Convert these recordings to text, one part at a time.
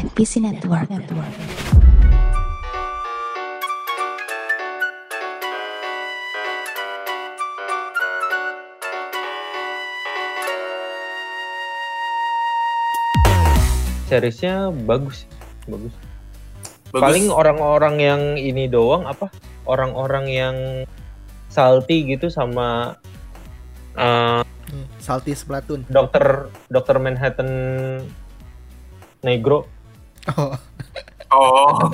NPC Network. Network. seriesnya bagus bagus Bagus. paling orang-orang yang ini doang apa orang-orang yang salty gitu sama uh, Salty Splatoon. dokter dokter Manhattan Negro Oh, Oh,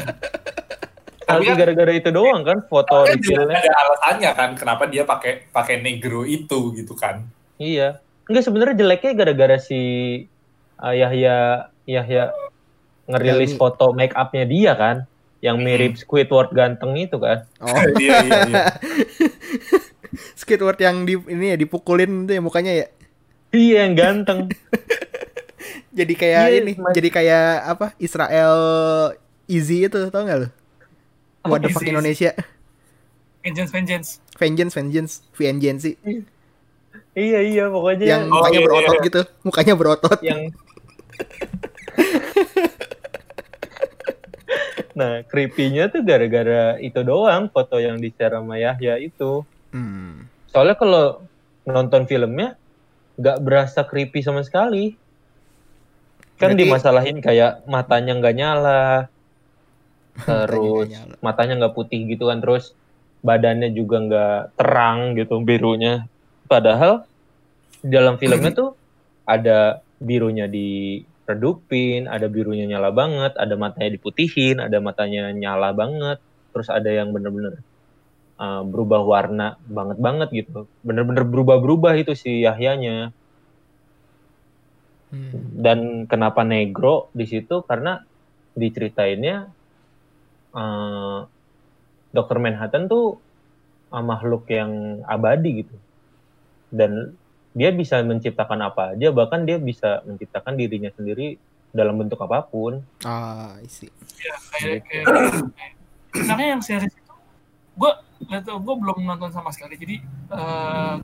Tapi kan- gara-gara itu doang kan foto kan filmnya ada alasannya kan kenapa dia pakai pakai negro itu gitu kan. iya enggak sebenarnya jeleknya gara-gara si uh, Yahya Yahya ngerilis Yahya. foto make upnya dia kan yang mirip Squidward ganteng itu kan oh. iya iya iya. Squidward yang di ini ya dipukulin itu ya mukanya ya. iya yang ganteng Jadi kayak Iya, ini, mas- jadi kayak apa? Israel Easy itu, tau gak lu? What the fuck Indonesia? Vengeance, vengeance. Vengeance, vengeance, vengeance sih. iya iya pokoknya Yang Oh, mukanya iya, berotot iya. gitu, mukanya berotot. yang Nah, creepy-nya tuh gara-gara itu doang foto yang di share sama Yahya itu. Hmm. Soalnya kalau nonton filmnya nggak berasa creepy sama sekali. Kan Berarti- dimasalahin kayak matanya nggak nyala, terus matanya nggak putih gitu kan, terus badannya juga nggak terang gitu birunya. Padahal di dalam filmnya tuh ada birunya diredupin, ada birunya nyala banget, ada matanya diputihin, ada matanya nyala banget, terus ada yang bener-bener uh, berubah warna banget banget gitu, bener-bener berubah-berubah itu si Yahyanya. Hmm. Dan kenapa negro di situ karena diceritainnya uh, Dokter Manhattan tuh uh, makhluk yang abadi gitu, dan dia bisa menciptakan apa aja, bahkan dia bisa menciptakan dirinya sendiri dalam bentuk apa pun. Ah, isi. Ya, kayak, Gitu. kayak, sebenarnya yang series itu, gue gue belum nonton sama sekali. Jadi eh,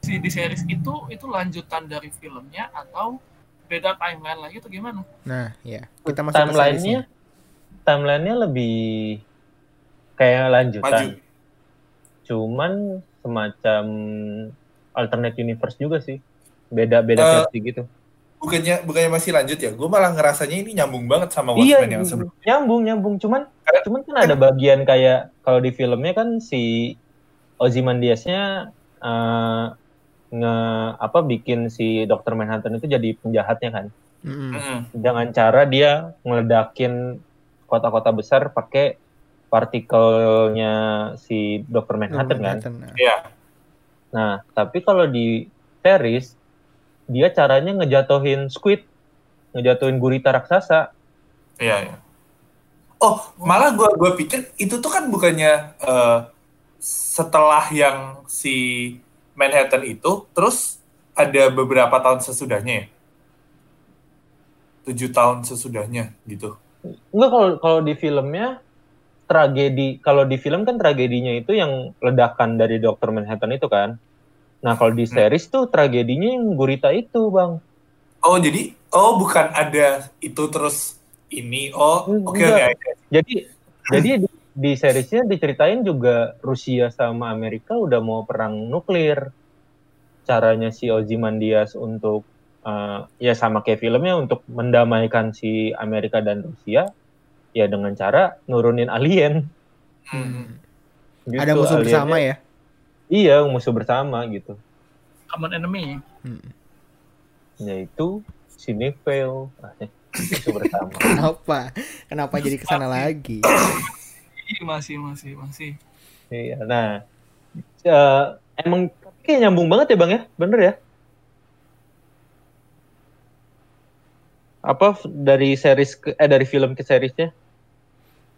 si di series itu itu lanjutan dari filmnya atau beda timeline lagi atau gimana? Nah, ya. Kita masuk ke timelinenya timelinenya lebih kayak lanjutan Maju. cuman semacam alternate universe juga sih beda beda Eh, versi gitu Bukannya bukannya masih lanjut ya? Gue malah ngerasanya ini nyambung banget sama iya Watchmen yang sebelum. nyambung nyambung cuman Karena- cuman kan ada bagian kayak kalau di filmnya kan si Ozymandiasnya eh nge apa bikin si Dr. Manhattan itu jadi penjahatnya kan. Mm-mm. dengan cara dia ngeledakin kota-kota besar pakai partikelnya si Dr. Manhattan kan. Manhattan, nah. Iya. Nah, tapi kalau di series dia caranya ngejatuhin squid, ngejatuhin gurita raksasa. Iya, iya. Oh, malah gua gua pikir itu tuh kan bukannya eh, setelah yang si Manhattan itu, terus ada beberapa tahun sesudahnya ya? Tujuh tahun sesudahnya gitu. Enggak kalau kalau di filmnya tragedi kalau di film kan tragedinya itu yang ledakan dari Dr. Manhattan itu kan. Nah, kalau di Hmm. series tuh tragedinya yang gurita itu, Bang. Oh, jadi oh bukan ada itu terus ini. Oh, oke oke. Enggak. oke. Jadi jadi di, di seriesnya diceritain juga Rusia sama Amerika udah mau perang nuklir. Caranya si Ozymandias untuk eh, ya sama kayak filmnya untuk mendamaikan si Amerika dan Rusia ya dengan cara nurunin alien. Hmm. Gitu, Ada musuh aliennya- bersama ya. Iya, musuh bersama gitu. Common enemy. Hmm. Yaitu si Nifel. Ah, eh, musuh bersama. Kenapa? Kenapa jadi ke sana lagi? Ih, masih masih masih. Iya, nah eh, emang kayak nyambung banget ya bang ya, bener ya? Apa dari series ke, eh dari film ke seriesnya?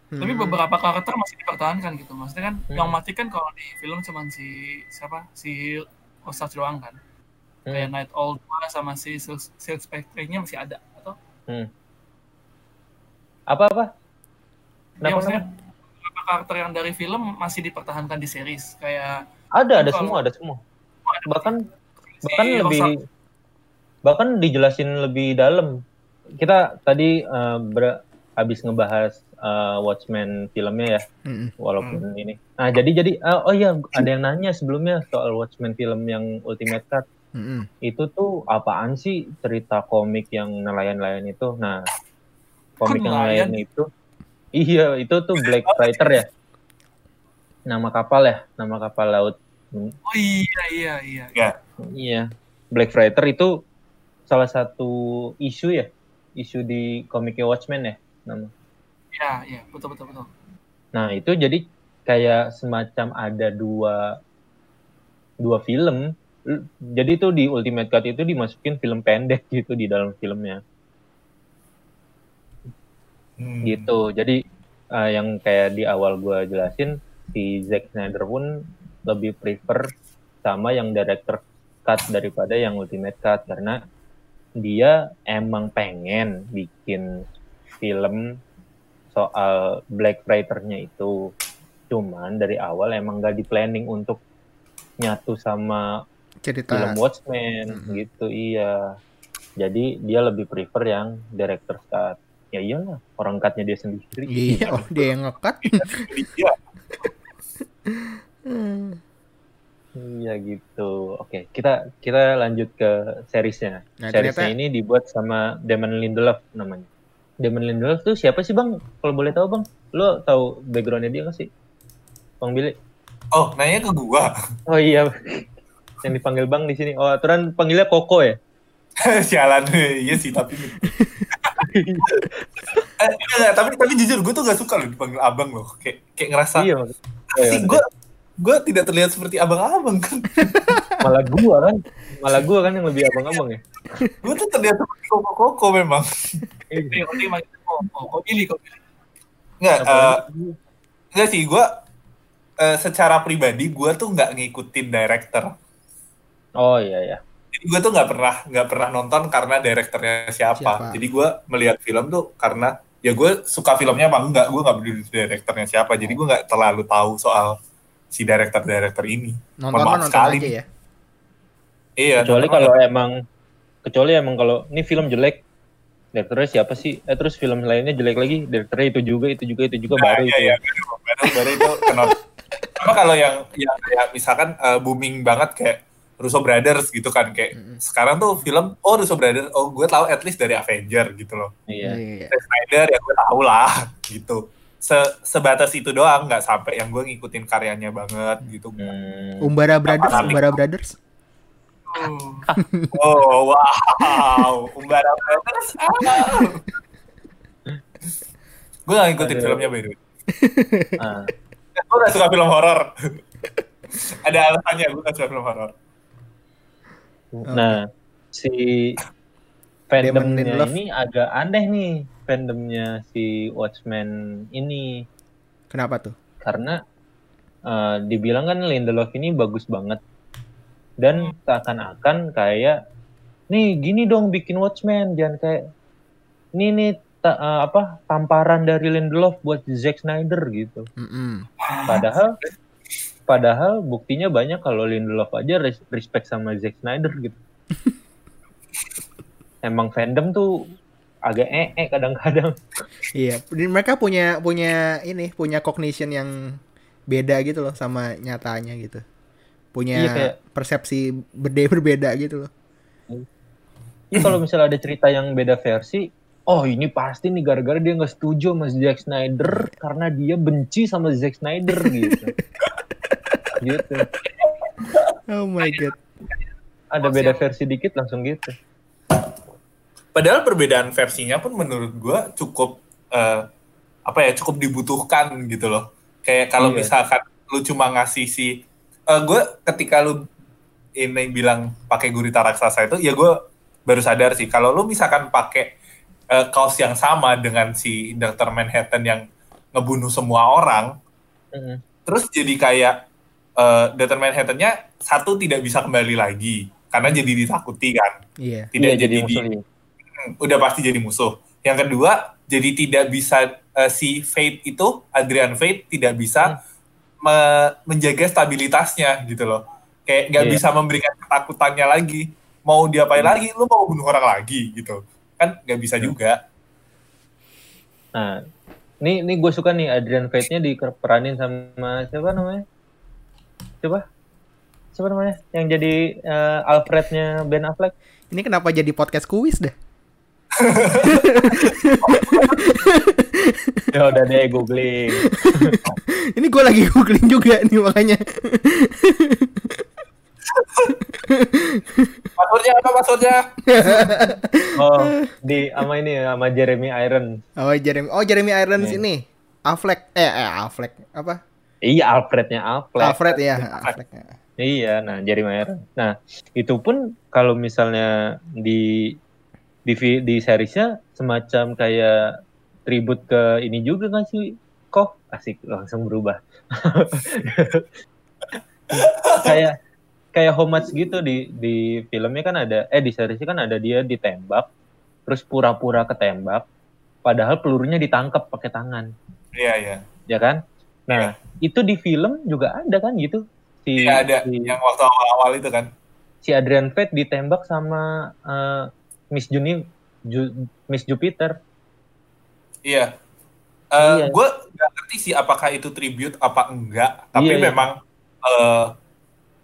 Tapi Hmm. beberapa karakter masih dipertahankan gitu. Maksudnya kan Hmm. yang mati kan kalau di film cuman si siapa? Si Osage doang kan. Hmm. Kayak Night Owl 2 sama si Silk, Spectre-nya masih ada atau Apa apa? ya, Kenapa, maksudnya beberapa karakter yang dari film masih dipertahankan di series kayak Ada ada semua ada semua. ada Bahkan si bahkan lebih Osage. bahkan dijelasin lebih dalam kita tadi eh, ber- habis ngebahas eh, Watchmen filmnya ya, Mm-mm. walaupun ini. Nah, jadi jadi eh, oh iya ada yang nanya sebelumnya soal Watchmen film yang Ultimate Cut. Mm-mm. Itu tuh apaan sih cerita komik yang nelayan-nelayan itu? Nah, komik yang nelayan itu iya, itu tuh Black Fighter ya. Nama kapal ya, nama kapal laut. Oh iya iya iya. Ya. Iya, Black Fighter itu salah satu isu ya, isu di komiknya Watchmen ya. Nama. Iya iya betul betul betul. Nah itu jadi kayak semacam ada dua dua film. Jadi itu di Ultimate Cut itu dimasukin film pendek gitu di dalam filmnya Hmm. gitu. Jadi eh, yang kayak di awal gua jelasin si Zack Snyder pun lebih prefer sama yang director cut daripada yang Ultimate Cut karena dia emang pengen bikin film soal Black Fighter-nya itu. Cuman dari awal emang gak di planning untuk nyatu sama Cerita. film Watchmen Mm-mm. gitu iya. Jadi dia lebih prefer yang director cut. Ya iyalah, orang cutnya dia sendiri. Iya, oh, dia yang ngekat. Iya. Hmm. Iya gitu. Oke, kita kita lanjut ke seriesnya. Nah, seriesnya ternyata- ini dibuat sama Damon Lindelof namanya. Damon Lindelof tuh siapa sih bang? Kalau boleh tahu bang, lo tahu backgroundnya dia nggak sih? Bang Billy? Oh, nanya ke gua. Oh iya, yang dipanggil bang di sini. Oh aturan panggilnya Koko ya? Sialan. iya sih, tapi eh, enggak, tapi tapi jujur gue tuh gak suka loh dipanggil abang loh. Kayak kayak ngerasa iya. Oh, iya, sih gue gue tidak terlihat seperti abang-abang kan. malah gua kan, malah gua kan yang lebih abang-abang ya. Gue tuh terlihat seperti koko-koko memang. Ini ini manggil kok kok kok pilih kok pilih. Enggak, eh, enggak sih gue eh, secara pribadi gue tuh nggak ngikutin director. Oh iya ya. Jadi gue tuh nggak pernah nggak pernah nonton karena direkturnya siapa. Siapa? Jadi gue melihat film tuh karena ya gue suka filmnya apa enggak. Gue nggak peduli direkturnya siapa. Jadi gue nggak terlalu tahu soal si director-director ini. Nonton maaf nonton sekali. aja ya. Iya. kecuali kalau emang kecuali emang kalau ini film jelek direkturnya siapa sih eh terus film lainnya jelek lagi direkturnya itu juga itu juga itu juga Nah, baru iya, itu iya, baru, baru, baru itu kenal. Apa kalau yang yang kayak misalkan eh, booming banget kayak Russo Brothers gitu kan kayak Mm-mm. sekarang tuh film oh Russo Brothers oh gue tahu at least dari Avenger gitu loh. iya Iya. Zack Snyder ya gue tahu lah gitu. Se sebatas itu doang nggak sampai yang gue ngikutin karyanya banget gitu. Hmm, Umbara Brothers, Apalagi- Umbara Brothers. Oh. Oh wow, Umbara Brothers. Ah. gue gak ngikutin Aduh. filmnya by the way. ah, Gue gak suka film horor. Ada alasannya gue gak suka film horor. Nah si fandomnya ini agak aneh nih fandomnya si Watchmen ini. Kenapa tuh? karena eh, dibilang kan Lindelof ini bagus banget. Dan seakan-akan kayak nih gini dong bikin Watchmen. Jangan kayak ini nih ta- eh, apa tamparan dari Lindelof buat Zack Snyder gitu. Mm-mm. padahal padahal buktinya banyak kalau Lindelof aja res- respect sama Zack Snyder gitu emang fandom tuh agak ee kadang-kadang Iya, mereka punya punya ini, punya cognition yang beda gitu loh sama nyatanya gitu. Punya Iya, kayak- persepsi beda berbeda gitu loh. Ini kalau misalnya ada cerita yang beda versi, oh ini pasti nih gara-gara dia nggak setuju sama Zack Snyder karena dia benci sama Zack Snyder gitu. gitu. Oh my god. Ada beda versi dikit langsung gitu. Padahal perbedaan versinya pun menurut gue cukup eh, apa ya cukup dibutuhkan gitu loh. Kayak kalau Iya. misalkan lu cuma ngasih si gue ketika lu ini bilang pakai gurita raksasa itu ya gue baru sadar sih kalau lu misalkan pakai eh, kaos yang sama dengan si Dr. Manhattan yang ngebunuh semua orang Mm-mm. terus jadi kayak eh, Dr. Manhattan-nya satu tidak bisa kembali lagi karena jadi ditakuti kan Iya. tidak Iya, jadi, di, musuh. Hmm, udah pasti jadi musuh. Yang kedua, jadi tidak bisa eh, si Fate itu Adrian Fate tidak bisa me- menjaga stabilitasnya gitu loh. Kayak nggak Iya. bisa memberikan ketakutannya lagi. Mau diapain lagi? Lu mau bunuh orang lagi gitu. kan nggak bisa juga Nah, ini ini gue suka nih Adrian Veidt-nya diperanin sama siapa namanya? Coba. Siapa namanya? Yang jadi eh, Alfrednya Ben Affleck. Ini kenapa jadi podcast kuis dah? Ya udah deh googling. Ini gue lagi googling juga nih makanya. passwordnya apa passwordnya Oh, di sama ini sama Jeremy Irons. Oh Jeremy, oh Jeremy Irons ini. Affleck, eh, eh Affleck apa? Iya, Alfrednya Affleck. Alfred ya, Affleck. Iya, nah Jeremy Irons. Nah, itu pun kalau misalnya di di di seriesnya semacam kayak tribute ke ini juga kan sih kok asik langsung berubah. Kayak kayak homage gitu di di filmnya kan ada eh di seriesnya kan ada dia ditembak terus pura-pura ketembak padahal pelurunya ditangkap pakai tangan. Iya iya. Ya kan? Nah itu di film juga ada kan gitu si Iya ada si- yang waktu awal-awal itu kan si Adrian Veidt ditembak sama eh, Miss Juni Ju- Miss Jupiter. Iya. Eh Iya. Gue nggak ngerti sih apakah itu tribute apa enggak. Tapi Iya, iya. memang eh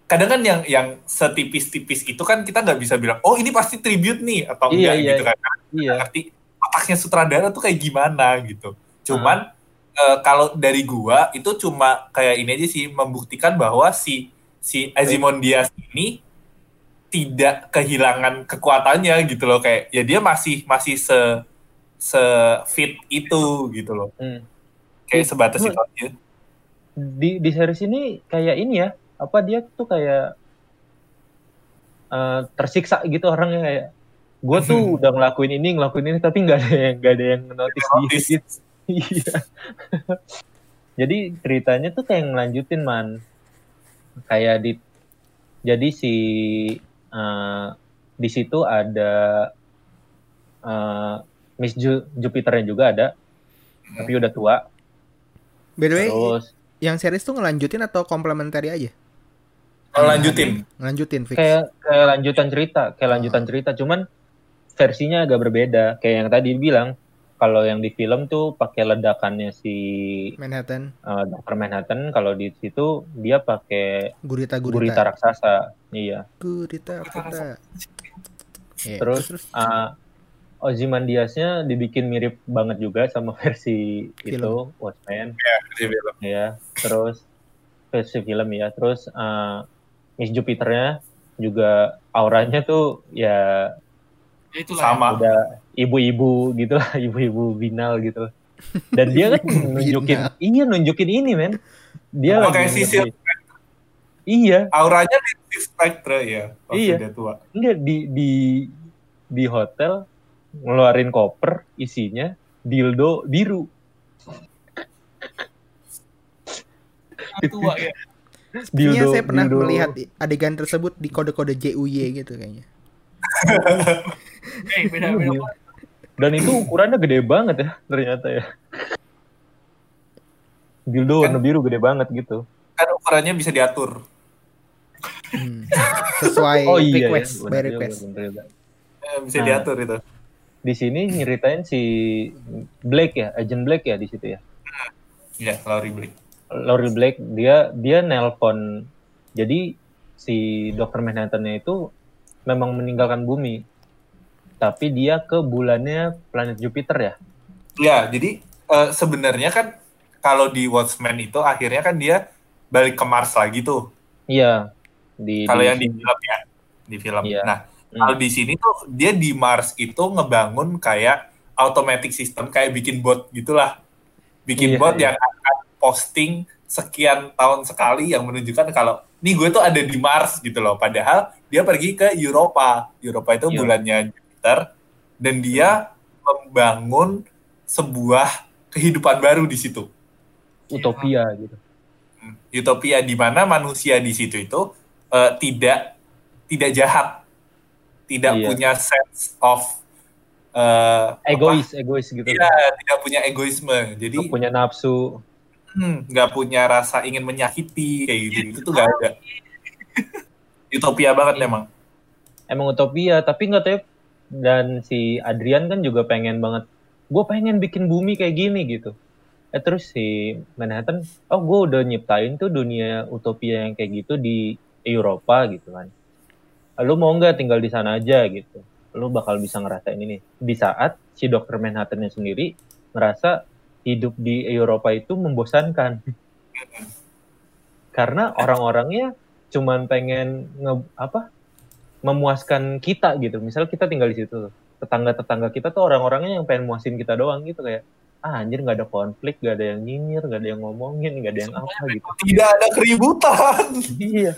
kadang kan yang yang setipis-tipis itu kan kita nggak bisa bilang, oh ini pasti tribute nih atau Iya, enggak iya, gitu kan. Iya. ngerti otaknya sutradara tuh kayak gimana gitu. Cuman Ah. Eh, kalau dari gua itu cuma kayak ini aja sih membuktikan bahwa si si Azimondias ini tidak kehilangan kekuatannya gitu loh kayak ya dia masih masih se se fit itu gitu loh Hmm. kayak Iya, sebatas itu aja Di di series ini kayak ini ya, apa dia tuh kayak eh, tersiksa gitu orangnya kayak gue tuh udah ngelakuin ini ngelakuin ini tapi nggak ada yang nggak ada yang notice Notice. gitu. Iya. Jadi ceritanya tuh kayak ngelanjutin man. Kayak di jadi si eh, di situ ada eh, Miss Ju- Jupiternya juga ada, tapi udah tua. By the way, Terus yang series tuh ngelanjutin atau komplementari aja? kalau lanjutin Ngelanjutin fix. kayak kayak lanjutan cerita, kayak lanjutan cerita, cuman versinya agak berbeda. Kayak yang tadi bilang, kalau yang di film tuh pakai ledakannya si Manhattan, uh, Dr. Manhattan, kalau di situ dia pakai gurita gurita gurita. raksasa. Iya. Gurita Gurita gurita. Iya, Terus, terus uh, Ozymandiasnya dibikin mirip banget juga sama versi Film. itu Watchmen. Dia bilang, ya terus versi film ya terus uh, Miss Jupiternya juga auranya tuh ya Ya itulah. sama udah ibu-ibu gitu lah ibu-ibu binal gitu lah. dan dia kan nunjukin binal. iya nunjukin ini men dia Oh, kayak si ngerti- iya auranya di Spectre ya waktu Iya. dia tua enggak di di di hotel ngeluarin koper isinya dildo biru tua ya. Sepertinya dildo saya pernah dildo- melihat adegan tersebut di kode-kode JUY gitu kayaknya. Eh, beda beda. Iya. dan itu ukurannya gede banget ya ternyata ya dildo warna biru gede banget gitu kan ukurannya bisa diatur Hmm. Sesuai oh iya request, ya, by bener request. bener juga. Eh, bisa Nah. diatur itu di sini nyeritain si Blake ya agent Blake ya di situ ya ya Laurie Blake Laurie Blake dia dia nelpon jadi si Dr. Manhattan-nya itu memang meninggalkan bumi tapi dia ke bulannya planet Jupiter ya ya jadi eh, sebenarnya kan kalau di Watchmen itu akhirnya kan dia balik ke Mars lagi tuh iya di kalau di- yang di film ya di film Iya. nah Hmm. kalau di sini tuh dia di Mars itu ngebangun kayak automatic system kayak bikin bot gitulah bikin Iya, bot iya. yang akan posting sekian tahun sekali yang menunjukkan kalau nih gue tuh ada di Mars gitu loh padahal dia pergi ke Europa Europa itu Iya. bulannya Jupiter dan dia membangun sebuah kehidupan baru di situ. Utopia gitu. Utopia di mana manusia di situ itu eh, tidak tidak jahat tidak Iya. punya sense of eh, egois egois gitu. Apa? Iya, tidak punya egoisme. Jadi Nggak punya nafsu. Hmm, nggak punya rasa ingin menyakiti kayak gitu. Itu tuh nggak ada. Utopia banget Iya. memang emang utopia tapi nggak tahu dan si Adrian kan juga pengen banget gue pengen bikin bumi kayak gini gitu. Eh terus si Manhattan oh gue udah nyiptain tuh dunia utopia yang kayak gitu di Eropa gitu kan. Lu mau nggak tinggal di sana aja gitu. Lu bakal bisa ngerasain ini. Di saat si dokter Manhattan sendiri ngerasa hidup di Eropa itu membosankan. Karena orang-orangnya cuman pengen nge, apa memuaskan kita gitu. Misal kita tinggal di situ tetangga-tetangga kita tuh orang-orangnya yang pengen muasin kita doang gitu kayak ah anjir nggak ada konflik nggak ada yang nyinyir nggak ada yang ngomongin nggak ada yang apa gitu. Tidak ada keributan. iya.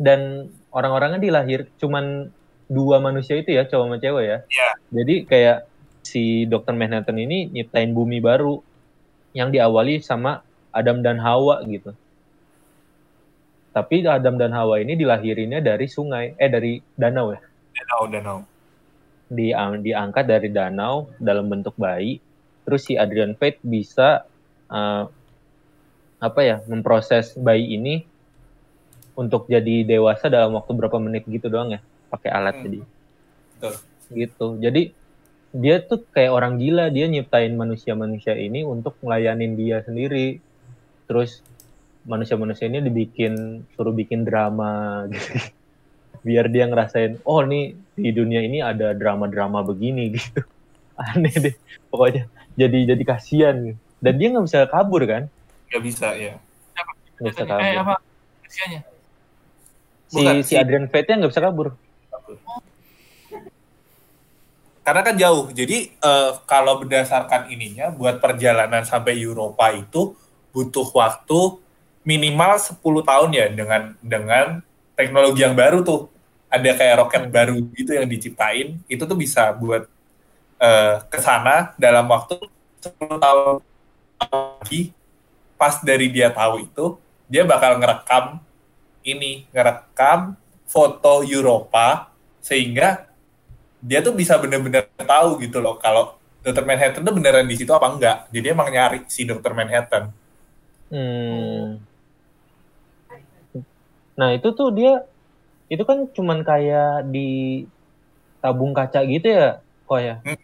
Dan orang-orangnya dilahir cuman dua manusia itu ya cowok sama cewek ya. Iya. jadi kayak si dokter Manhattan ini nyiptain bumi baru yang diawali sama Adam dan Hawa gitu tapi Adam dan Hawa ini dilahirinnya dari sungai eh dari danau ya Danau, danau. di diangkat dari danau dalam bentuk bayi terus si Adrian Fate bisa uh, apa ya memproses bayi ini untuk jadi dewasa dalam waktu berapa menit gitu doang ya pakai alat Hmm. jadi Betul. gitu jadi dia tuh kayak orang gila dia nyiptain manusia-manusia ini untuk ngelayanin dia sendiri terus manusia-manusia ini dibikin suruh bikin drama gitu. Biar dia ngerasain oh nih di dunia ini ada drama-drama begini gitu. Aneh deh pokoknya. Jadi jadi kasihan gitu. dan dia nggak bisa kabur kan? Gak bisa ya. nggak bisa eh kabur. apa? Usianya si Bukan, si Adrian Fate nggak bisa kabur. Karena kan jauh. Jadi eh, kalau berdasarkan ininya buat perjalanan sampai Eropa itu butuh waktu minimal 10 tahun ya dengan dengan teknologi yang baru tuh. Ada kayak roket baru gitu yang diciptain, itu tuh bisa buat eh, ke sana dalam waktu 10 tahun lagi pas dari dia tahu itu dia bakal ngerekam ini ngerekam foto Eropa sehingga dia tuh bisa bener-bener tahu gitu loh kalau Dr. Manhattan tuh beneran di situ apa enggak. Jadi emang nyari si Dr. Manhattan. Hmm. Nah itu tuh dia itu kan cuman kayak di tabung kaca gitu ya, kok ya? Hmm.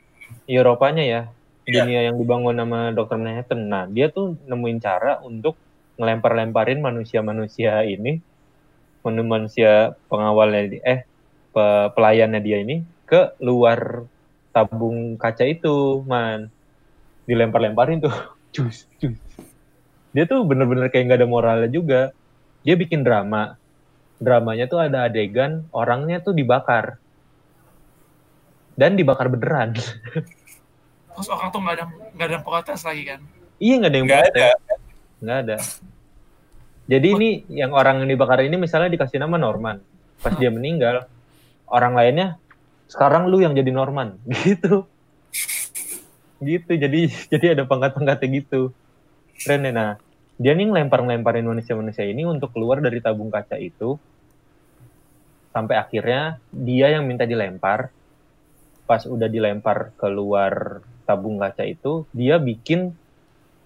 Eropanya ya, Iya. dunia yang dibangun sama Dr. Manhattan. Nah dia tuh nemuin cara untuk ngelempar-lemparin manusia-manusia ini, manu- manusia pengawalnya di- eh pe- pelayannya dia ini ke luar tabung kaca itu, man. Dilempar-lemparin tuh, cus, cus dia tuh bener-bener kayak nggak ada moralnya juga. Dia bikin drama. Dramanya tuh ada adegan orangnya tuh dibakar. Dan dibakar beneran. terus orang tuh nggak ada nggak ada protes lagi kan iya nggak ada yang Nggak protes. Nggak ada. Jadi ini yang orang yang dibakar ini misalnya dikasih nama Norman. Pas dia meninggal, orang lainnya sekarang lu yang jadi Norman gitu. Gitu. Jadi jadi ada pangkat-pangkatnya gitu. Keren ya. Nah, dia nih ngelempar-ngelemparin manusia-manusia ini untuk keluar dari tabung kaca itu. Sampai akhirnya dia yang minta dilempar. Pas udah dilempar keluar tabung kaca itu dia bikin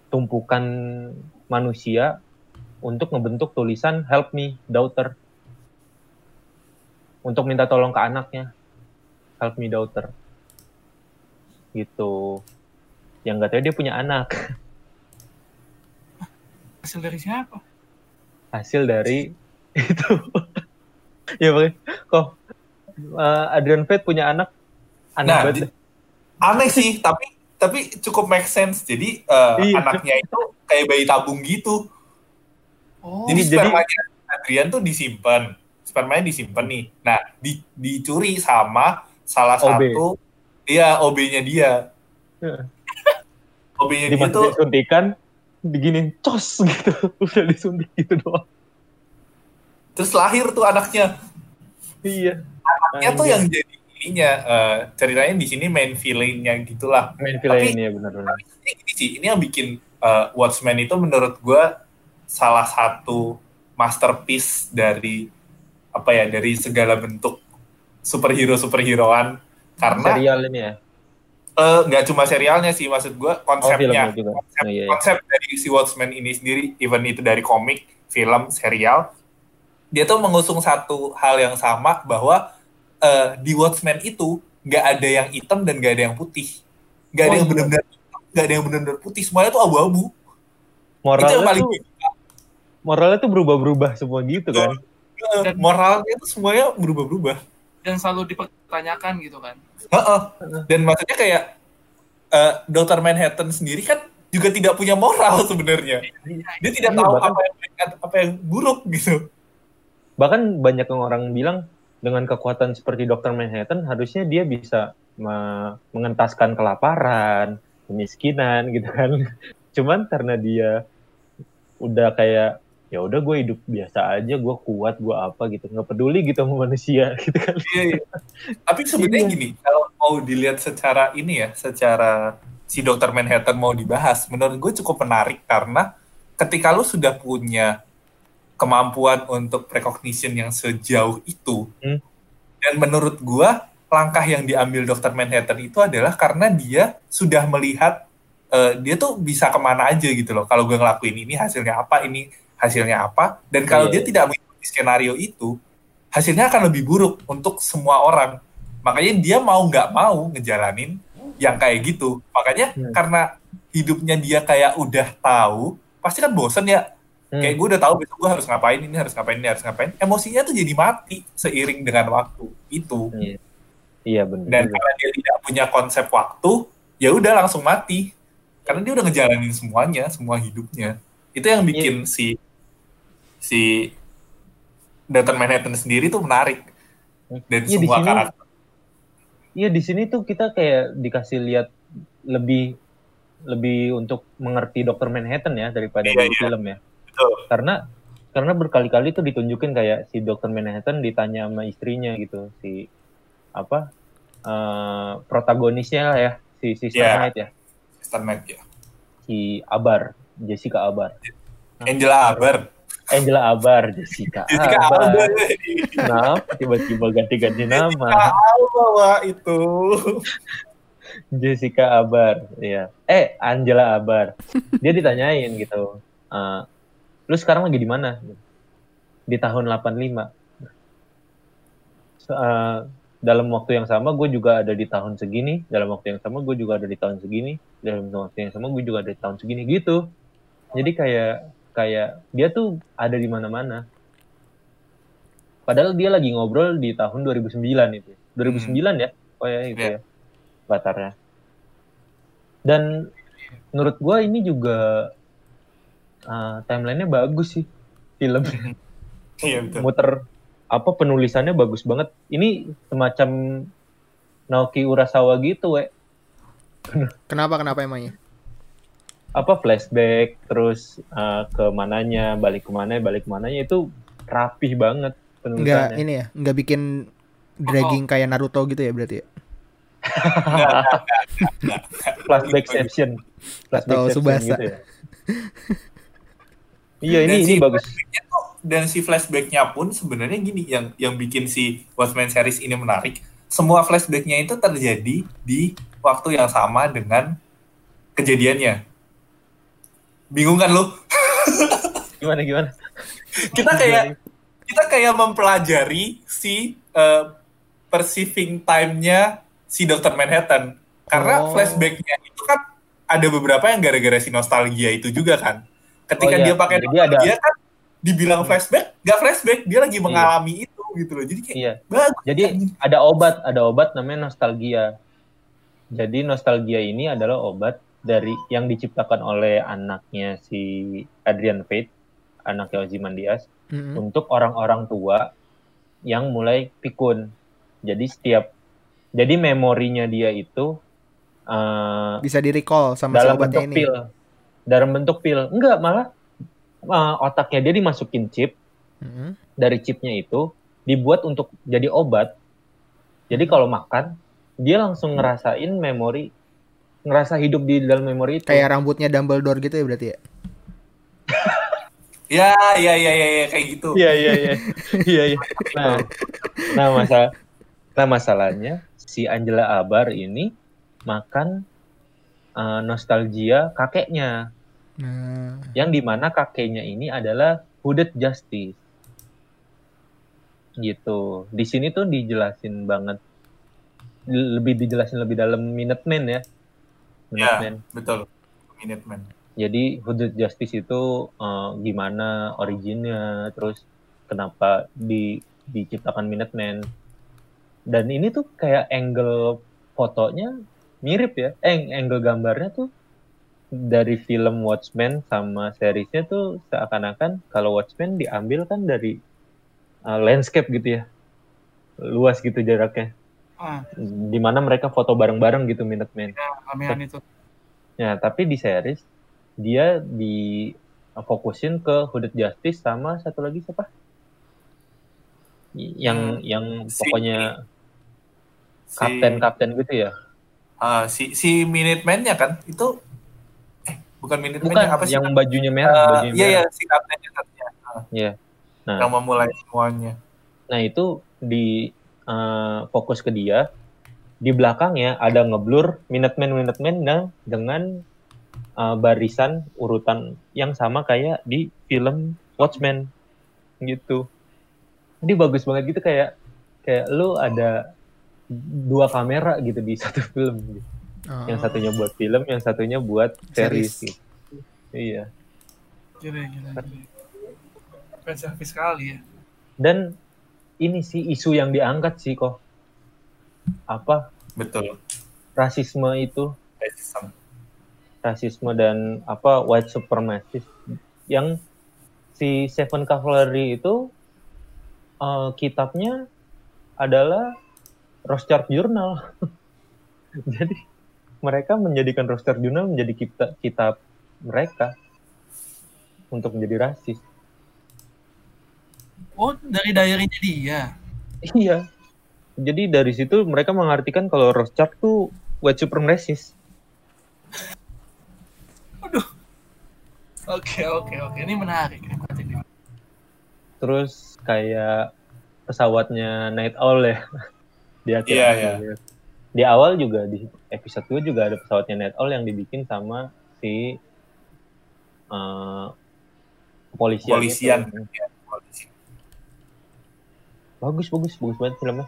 tumpukan manusia untuk ngebentuk tulisan help me daughter. Untuk minta tolong ke anaknya help me daughter. Gitu. Yang nggak tahu dia punya anak hasil dari siapa hasil dari itu ya makanya kok uh, Adrian Fate punya anak anak Nah, banget di- aneh sih, tapi tapi cukup make sense. Jadi eh, Iya. anaknya itu kayak bayi tabung gitu. oh Jadi jadi- Adrian tuh disimpan, spermanya disimpan nih. Nah, di, dicuri sama salah OB. satu, iya OB-nya dia. Heeh. OB-nya dia tuh suntikan diginin cos gitu. Udah disuntik gitu doang. Terus lahir tuh anaknya. iya. Anaknya tuh yang jadi ininya eh, ceritanya di sini main villain-nya gitulah. main ini ya benar-benar Ini sih, ini yang bikin eh, Watchmen itu menurut gue salah satu masterpiece dari apa ya dari segala bentuk superhero superheroan karena serial ini ya eh, nggak cuma serialnya sih maksud gue oh konsepnya juga konsep, oh, iya, iya. konsep dari si Watchmen ini sendiri even itu dari komik film serial dia tuh mengusung satu hal yang sama bahwa eh, di Watchmen itu nggak ada yang hitam dan nggak ada yang putih. Nggak ada Oh, yang iya. benar-benar nggak ada yang benar-benar putih. Semuanya tuh abu-abu. itu yang Moralnya paling tuh moralnya tuh berubah-berubah semua gitu kan. Dan- moralnya tuh semuanya berubah-berubah. dan selalu dipertanyakan gitu kan Heeh. Dan maksudnya kayak eh, Dr. Manhattan sendiri kan juga tidak punya moral sebenarnya. Dia tidak Iya, tahu bahkan- apa yang apa yang buruk gitu. Bahkan banyak yang orang bilang dengan kekuatan seperti Dr. Manhattan harusnya dia bisa me- mengentaskan kelaparan, kemiskinan gitu kan. Cuman karena dia udah kayak ya udah gue hidup biasa aja, gue kuat, gue apa gitu, nggak peduli gitu sama manusia gitu kan. Iya, iya. Tapi sebenarnya Iya. gini, kalau mau dilihat secara ini ya, secara si Dr. Manhattan mau dibahas, menurut gue cukup menarik karena ketika lu sudah punya kemampuan untuk precognition yang sejauh itu, Hmm. dan menurut gue langkah yang diambil Dr. Manhattan itu adalah karena dia sudah melihat eh, dia tuh bisa ke mana aja gitu loh. Kalau gue ngelakuin ini hasilnya apa, ini hasilnya apa, dan kalau Iya. dia tidak mengikuti skenario itu, hasilnya akan lebih buruk untuk semua orang. Makanya dia mau nggak mau ngejalanin yang kayak gitu. Makanya Hmm. karena hidupnya dia kayak udah tahu, pasti kan bosen ya. Hmm. Kayak gue udah tahu besok gue harus ngapain, ini harus ngapain, ini harus ngapain. Emosinya tuh jadi mati seiring dengan waktu itu. Iya, iya benar. Dan karena dia tidak punya konsep waktu, ya udah langsung mati. Karena dia udah ngejalanin semuanya, semua hidupnya. Itu yang bikin si si Dr. Manhattan sendiri tuh menarik. Dan di semua sini- karakter. Iya di sini tuh kita kayak dikasih lihat lebih lebih untuk mengerti Dr. Manhattan ya daripada di iya. film ya. Betul. Karena karena berkali-kali tuh ditunjukin kayak si Dr. Manhattan ditanya sama istrinya gitu si apa eh, protagonisnya lah ya si si Iya. Starlight ya Star Knight ya. si Abar Jessica Abar Angela Abar. Angela Abar Jessica, Jessica Abar Alba. kenapa tiba-tiba ganti-ganti Jessica nama Alba wah, itu. Jessica Abar, ya. Eh, Angela Abar. Dia ditanyain gitu. eh, lu sekarang lagi di mana? Di tahun 85. So, eh, dalam waktu yang sama gue juga ada di tahun segini. Dalam waktu yang sama gue juga ada di tahun segini. Dalam waktu yang sama gue juga ada di tahun segini gitu. Jadi kayak kayak dia tuh ada di mana-mana. Padahal dia lagi ngobrol di tahun 2009 itu. 2009 ya? Oh ya itu Iya. ya. Batarnya. Dan menurut gua ini juga uh, timelinenya bagus sih film Iya betul. muter apa penulisannya bagus banget. Ini semacam Naoki Urasawa gitu, we. Kenapa kenapa emangnya? Apa flashback terus uh, ke mananya, balik ke mana, balik ke mananya itu rapih banget Enggak penulisannya. ini ya, enggak bikin dragging kayak Naruto gitu ya berarti ya? Flashback section. Flashback Atau Subasa. gitu ya. Iya, Dan ini ini si bagus. tuh- Dan si flashbacknya pun sebenarnya gini yang yang bikin si Watchmen series ini menarik. Semua flashbacknya itu terjadi di waktu yang sama dengan kejadiannya. Bingung kan lu? Gimana gimana? Kita kayak kita kayak mempelajari si eh, perceiving time-nya si Dr. Manhattan. Karena Oh. flashbacknya itu kan ada beberapa yang gara-gara si nostalgia itu juga kan. Ketika Oh, iya. dia pakai Jadi ada- nostalgia kan dibilang flashback, nggak flashback, dia lagi mengalami itu gitu loh. Jadi kayak Iya. bagus. Jadi ada obat, ada obat namanya nostalgia. Jadi nostalgia ini adalah obat dari yang diciptakan oleh anaknya si Adrian Fate, anaknya Ozymandias, Mm-mm. untuk orang-orang tua yang mulai pikun. Jadi setiap jadi memorinya dia itu eh, Bisa di recall sama si dalam obatnya bentuk ini. pil. Dalam bentuk pil. Enggak, malah eh, otaknya dia dimasukin chip Mm-mm. dari chipnya itu dibuat untuk jadi obat. Jadi kalau makan, dia langsung ngerasain memori, ngerasa hidup di dalam memori itu. Kayak rambutnya Dumbledore gitu ya berarti ya? Ya, ya, ya, ya, ya, kayak gitu. Iya iya iya iya iya. Nah, nah masalah, nah masalahnya si Angela Abar ini makan eh, nostalgia kakeknya, Nah, yang di mana kakeknya ini adalah Hooded Justice. gitu. Di sini tuh dijelasin banget lebih dijelasin lebih dalam Minutemen ya. Ya, Minutemen. betul. Minutemen. Jadi Hooded Justice itu eh, gimana originnya, terus kenapa di diciptakan Minutemen. Dan ini tuh kayak angle fotonya mirip ya. Eh, angle gambarnya tuh dari film Watchmen sama seriesnya tuh seakan-akan kalau Watchmen diambil kan dari eh, landscape gitu ya. Luas gitu jaraknya. Ah, Di mana mereka foto bareng-bareng gitu Minutemen. ya, ramean itu. Ya, tapi di series dia di fokusin ke Hooded Justice sama satu lagi siapa? Yang Hmm. yang pokoknya Si, kapten-kapten gitu ya. ah, si si Minutemen-nya kan itu eh bukan Bukan Minutemen-nya apa sih? yang bajunya merah, Eh, bajunya iya iya merah. si kaptennya katanya. Ah, Iya. Nah, yang memulai semuanya. nah itu di eh, fokus ke dia. Di belakangnya ada ngeblur Minutemen Minutemen dan dengan eh, barisan urutan yang sama kayak di film Watchmen gitu. Jadi bagus banget gitu kayak kayak lu ada dua kamera gitu di satu film gitu. Oh. Yang satunya buat film, yang satunya buat series. Series. gitu. Iya. Gila, gila, gila. Sekali ya. Dan ini sih isu yang diangkat sih kok. Apa Betul. rasisme itu, Racism. rasisme dan apa white supremacist yang si Seven Cavalry itu eh, kitabnya adalah Rothschild Journal. Jadi mereka menjadikan Rothschild Journal menjadi kitab, kitab mereka untuk menjadi rasis. Oh, dari diary-nya dia. Iya. Jadi dari situ mereka mengartikan kalau Rothschild tuh white supremacist. Oke, oke, oke. Ini menarik. Ini. Terus kayak pesawatnya Night Owl ya di akhir. Iya, iya. Di awal juga di episode 2 juga ada pesawatnya Night Owl yang dibikin sama si eh, kepolisian. Kepolisian. itu. Bagus bagus bagus banget filmnya.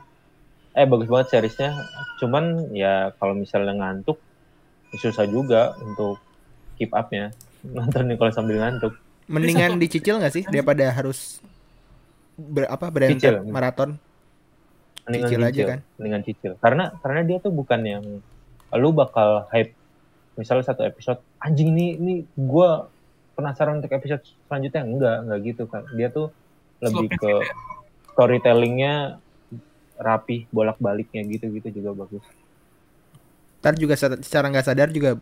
Eh bagus banget seriesnya. Cuman ya kalau misalnya ngantuk susah juga untuk keep up-nya. Nontonnya kalau sambil ngantuk. Mendingan dicicil nggak sih daripada harus ber, apa berangkat Cicil. maraton? mendingan Cicil aja kan? mendingan cicil karena karena dia tuh bukan yang lu bakal hype misalnya satu episode anjing ini ini gue penasaran untuk episode selanjutnya enggak enggak gitu kan dia tuh lebih Slow ke ya. Storytellingnya rapi bolak baliknya gitu gitu juga bagus Ntar juga secara nggak sadar juga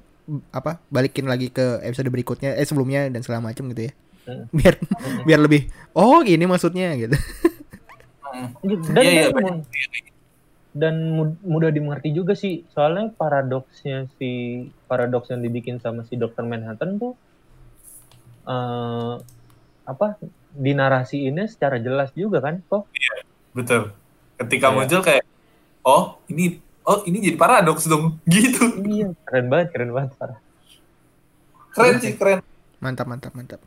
apa balikin lagi ke episode berikutnya eh sebelumnya dan segala macam gitu ya. Hmm. Biar biar lebih oh gini maksudnya gitu. Hmm. dan Iya, iya, dan, dan mud- mudah dimengerti juga sih soalnya paradoksnya si paradoks yang dibikin sama si Dr. Manhattan tuh eh apa dinarasiinnya secara jelas juga kan kok Betul. Ketika Iya. muncul kayak oh, ini oh, ini jadi paradoks dong. Gitu. iya keren banget keren banget parah Keren sih, keren. Mantap mantap mantap.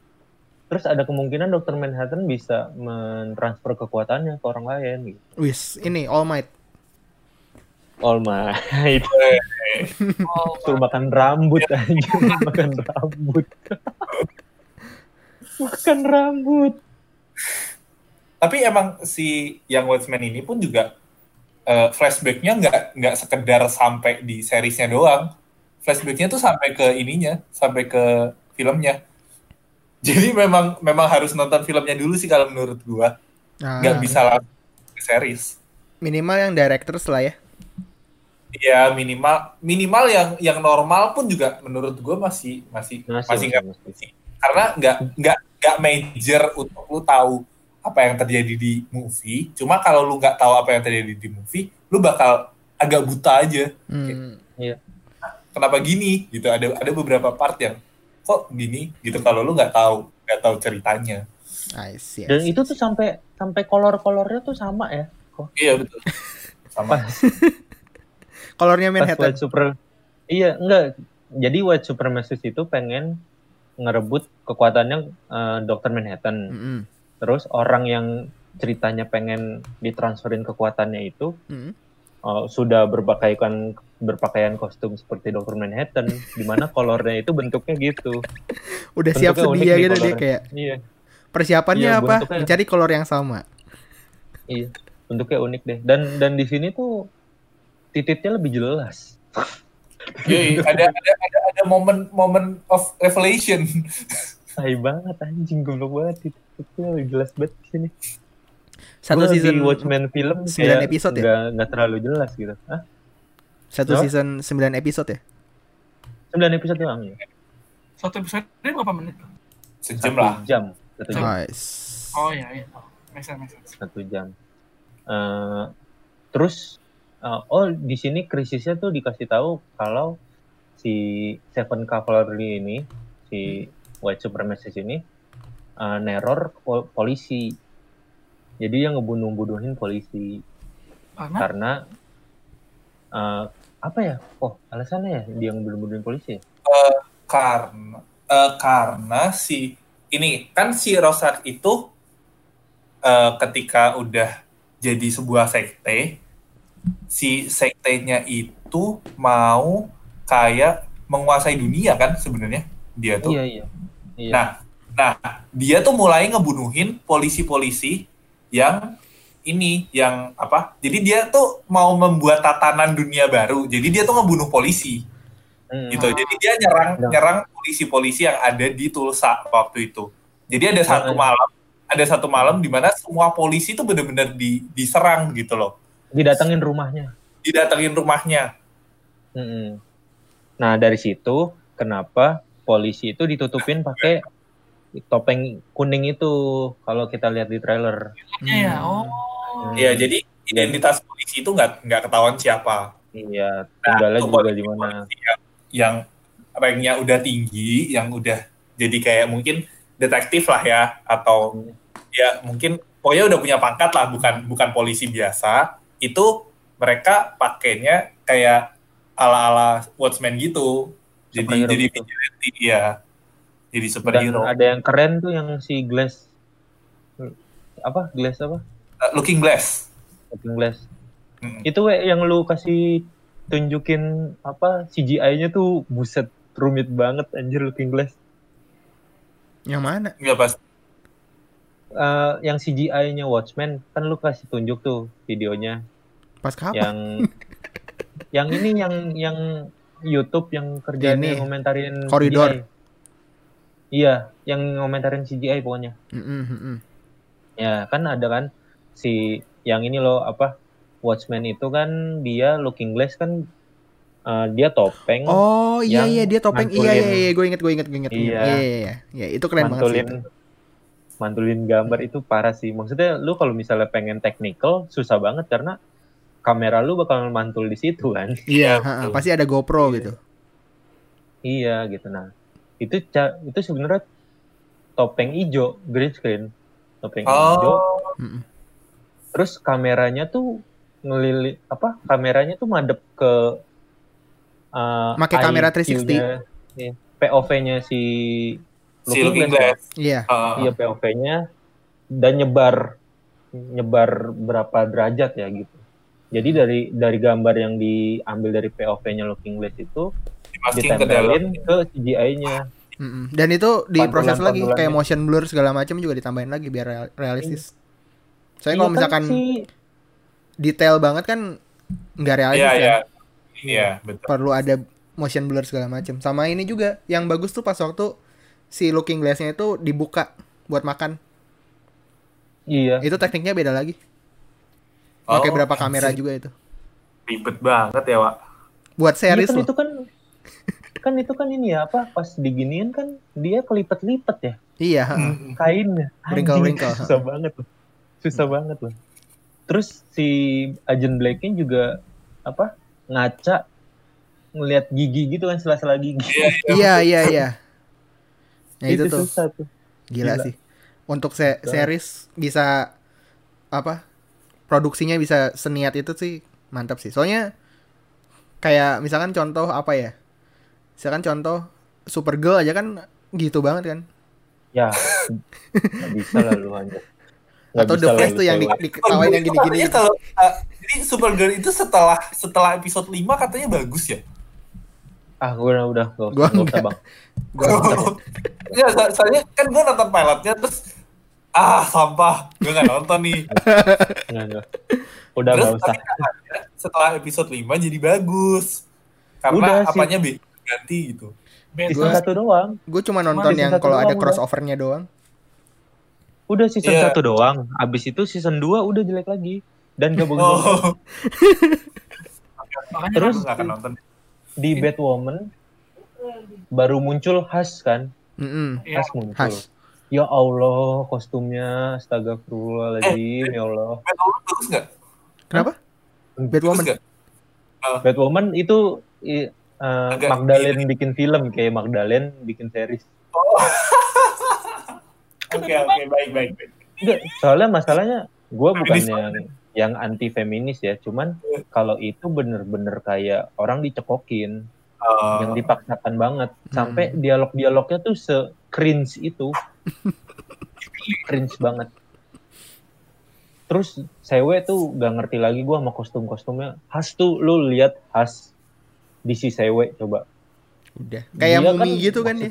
terus ada kemungkinan Dr. Manhattan bisa mentransfer kekuatannya ke orang lain gitu Wis, ini All Might. All Might Oh, suruh makan rambut aja makan rambut makan rambut Tapi emang si yang Watchmen ini pun juga eh, flashbacknya nggak nggak sekedar sampai di seriesnya doang. Flashbacknya tuh sampai ke ininya, sampai ke filmnya. Jadi memang memang harus nonton filmnya dulu sih kalau menurut gua. Nah, Nggak bisa langsung ke series. minimal yang director lah ya. Ya minimal minimal yang yang normal pun juga menurut gua masih masih Masih, masih nggak masih. sih. Karena nggak nggak nggak major untuk lu tahu apa yang terjadi di movie. Cuma kalau lu nggak tahu apa yang terjadi di movie, lu bakal agak buta aja. Hmm. Kenapa gini? Gitu ada ada beberapa part yang kok gini gitu kalau lu nggak tahu nggak tahu ceritanya. I see, I dan see, itu I tuh sampai sampai kolor-kolornya tuh sama ya Iya betul. Sama. kolornya pas Manhattan. White Super iya enggak jadi White Supremacist itu pengen ngerebut kekuatannya eh, Dr. Manhattan Mm-mm. terus orang yang ceritanya pengen ditransferin kekuatannya itu Hmm. uh, sudah berpakaian berpakaian kostum seperti Dr. Manhattan di mana kolornya itu bentuknya gitu. Udah siap Bentuknya unik sedia gitu dia kayak Iya, persiapannya Iya, apa? bentuknya- Mencari kolor yang sama. iya. Bentuknya unik deh. Dan dan di sini tuh titiknya lebih jelas. Yoi, ada ada ada ada momen momen of revelation. Tai banget anjing goblok banget titiknya lebih jelas banget di sini. Satu Gua season Watchmen film sembilan kayak episode ya? nggak nggak terlalu jelas gitu. Hah? Satu Apa? season 9 episode ya? 9 episode doang ya? Satu episode dia berapa menit? Sejam Satu lah. jam. Satu jam. Nice. Oh iya iya. Oh, make sense, make sense. Satu jam. Eh, terus, eh, oh di sini krisisnya tuh dikasih tahu kalau si Seven Cavalry ini, si White Supremacist ini, eh, neror pol- polisi. Jadi dia ngebunuh-bunuhin polisi Karena karena eh, apa ya? Oh alasannya ya dia ngebunuh-bunuhin polisi. ya? Karena eh, karena si ini kan si Rosat itu eh, ketika udah jadi sebuah sekte, si sektenya itu mau kayak menguasai dunia kan sebenarnya dia tuh. Iya iya. Iya. Nah, nah dia tuh mulai ngebunuhin polisi-polisi yang ini yang apa? Jadi dia tuh mau membuat tatanan dunia baru. Jadi dia tuh ngebunuh polisi Hmm. gitu. Jadi dia nyerang Ya. nyerang polisi-polisi yang ada di Tulsa waktu itu. Jadi ada satu Ya. malam, ada satu malam di mana semua polisi itu benar-benar di, diserang gitu loh. Didatengin rumahnya. Didatengin rumahnya. Mm-mm. Nah dari situ kenapa polisi itu ditutupin pakai topeng kuning itu kalau kita lihat di trailer. Iya ya. Oh. Hmm. Ya, jadi identitas polisi itu nggak nggak ketahuan siapa. Iya, tinggalnya Nah, juga di mana? Yang, yang ranknya udah tinggi, yang udah jadi kayak mungkin detektif lah ya, atau Hmm. ya mungkin pokoknya udah punya pangkat lah, bukan bukan polisi biasa. Itu mereka pakainya kayak ala-ala Watchmen gitu. Jadi Superhero jadi gitu. vigilante ya. Jadi Dan superhero. ada yang keren tuh yang si Glass apa Glass apa? Uh, Looking Glass. Looking Glass. Mm. Itu we, yang lu kasih tunjukin apa CGI-nya tuh buset rumit banget anjir Looking Glass. Yang mana? Nggak pas. Eh, yang CGI-nya Watchmen kan lu kasih tunjuk tuh videonya Pas kapan? yang yang ini yang yang YouTube yang kerjanya Ini, ngomentarin Koridor. CGI. Iya, yang ngomentarin CGI pokoknya. Mm-mm, mm-mm. Ya, kan ada kan si yang ini loh apa Watchmen itu kan dia Looking Glass kan eh, dia topeng Oh iya iya dia topeng iya iya iya gue inget gue inget gue inget Iya. iya iya iya ya itu keren banget sih itu. Mantulin gambar itu parah sih. Maksudnya lu kalau misalnya pengen technical susah banget karena kamera lu bakal mantul di situ kan. iya Iya, ha-ha, betul. pasti ada GoPro gitu Iya gitu nah. Itu itu sebenarnya topeng ijo green screen. Topeng ijo Oh, Mm-mm. terus kameranya tuh ngelilit apa? Kameranya tuh madep ke uh, Make kamera IQ-nya, iya, POV-nya si si Looking Glass. Iya Uh, Iya POV-nya dan nyebar nyebar berapa derajat ya gitu. Jadi dari dari gambar yang diambil dari POV-nya Looking Glass itu ke ditempelin ke CGI-nya. Mm-mm. dan itu diproses lagi kayak motion blur segala macam juga ditambahin lagi biar real- realistis soalnya Iya kalau kan misalkan si- detail banget kan nggak realistis Iya, kan iya. Iya, betul. perlu ada motion blur segala macam sama ini juga yang bagus tuh pas waktu si looking glassnya itu dibuka buat makan. Iya. itu tekniknya beda lagi. Oh, pakai berapa kamera juga itu. Ribet banget ya, Wak. buat Iya series kan loh. itu kan kan itu kan ini ya apa pas diginiin kan dia kelipet-lipet ya? Iya ha. Mm. kainnya. Wrinkle- Anjing, wrinkle. susah banget loh. Susah banget loh. Terus si Agent Black-nya juga apa ngaca ngelihat gigi gitu kan sela-sela gigi. Iya, iya. iya iya iya nah itu, tuh. susah tuh. Gila, Gila. sih. Untuk se- series bisa apa produksinya bisa seniat itu sih mantap sih. Soalnya kayak misalkan contoh apa ya? Misalkan contoh Supergirl aja kan gitu banget kan? Ya nggak bisa lah lu anjir. Atau bisa The Flash tuh yang di, diketawain yang gini-gini. Katanya kalau uh, jadi Supergirl itu setelah setelah episode 5 katanya bagus ya. Ah, gue udah udah gak usah, enggak. bang. Gua Ya, so- soalnya kan gue nonton pilotnya terus ah sampah, gue nggak nonton nih. Udah terus nggak usah. setelah episode 5 jadi bagus. Karena Udah sih. apanya be- ganti gitu. Season satu doang. gue cuma nonton season yang kalau ada crossovernya doang. Udah season Iya. satu doang. Abis itu season 2 udah jelek lagi. Dan gak bagus. Oh, Terus? gue nggak akan nonton. Di Batwoman baru muncul Has kan. Mm-mm. Iya. Has muncul. Has. Ya Allah, kostumnya astagfirullahaladzim, ya Allah. Batwoman bagus nggak? Kenapa? Bagus Batwoman. nggak? Batwoman itu i- eh, Agak- Magdalene bikin film kayak Magdalene bikin series. Oke oke baik baik baik. Enggak, soalnya masalahnya gue bukan Feminis yang anti feminis ya, cuman kalau itu bener-bener kayak orang dicekokin, Uh, yang dipaksakan banget, sampai dialog-dialognya tuh se cringe itu, cringe banget. Terus cewek tuh gak ngerti lagi gue sama kostum-kostumnya. Has tuh lu lihat Has di si cewek coba. Udah. Kayak Dia mumi gitu kan ya.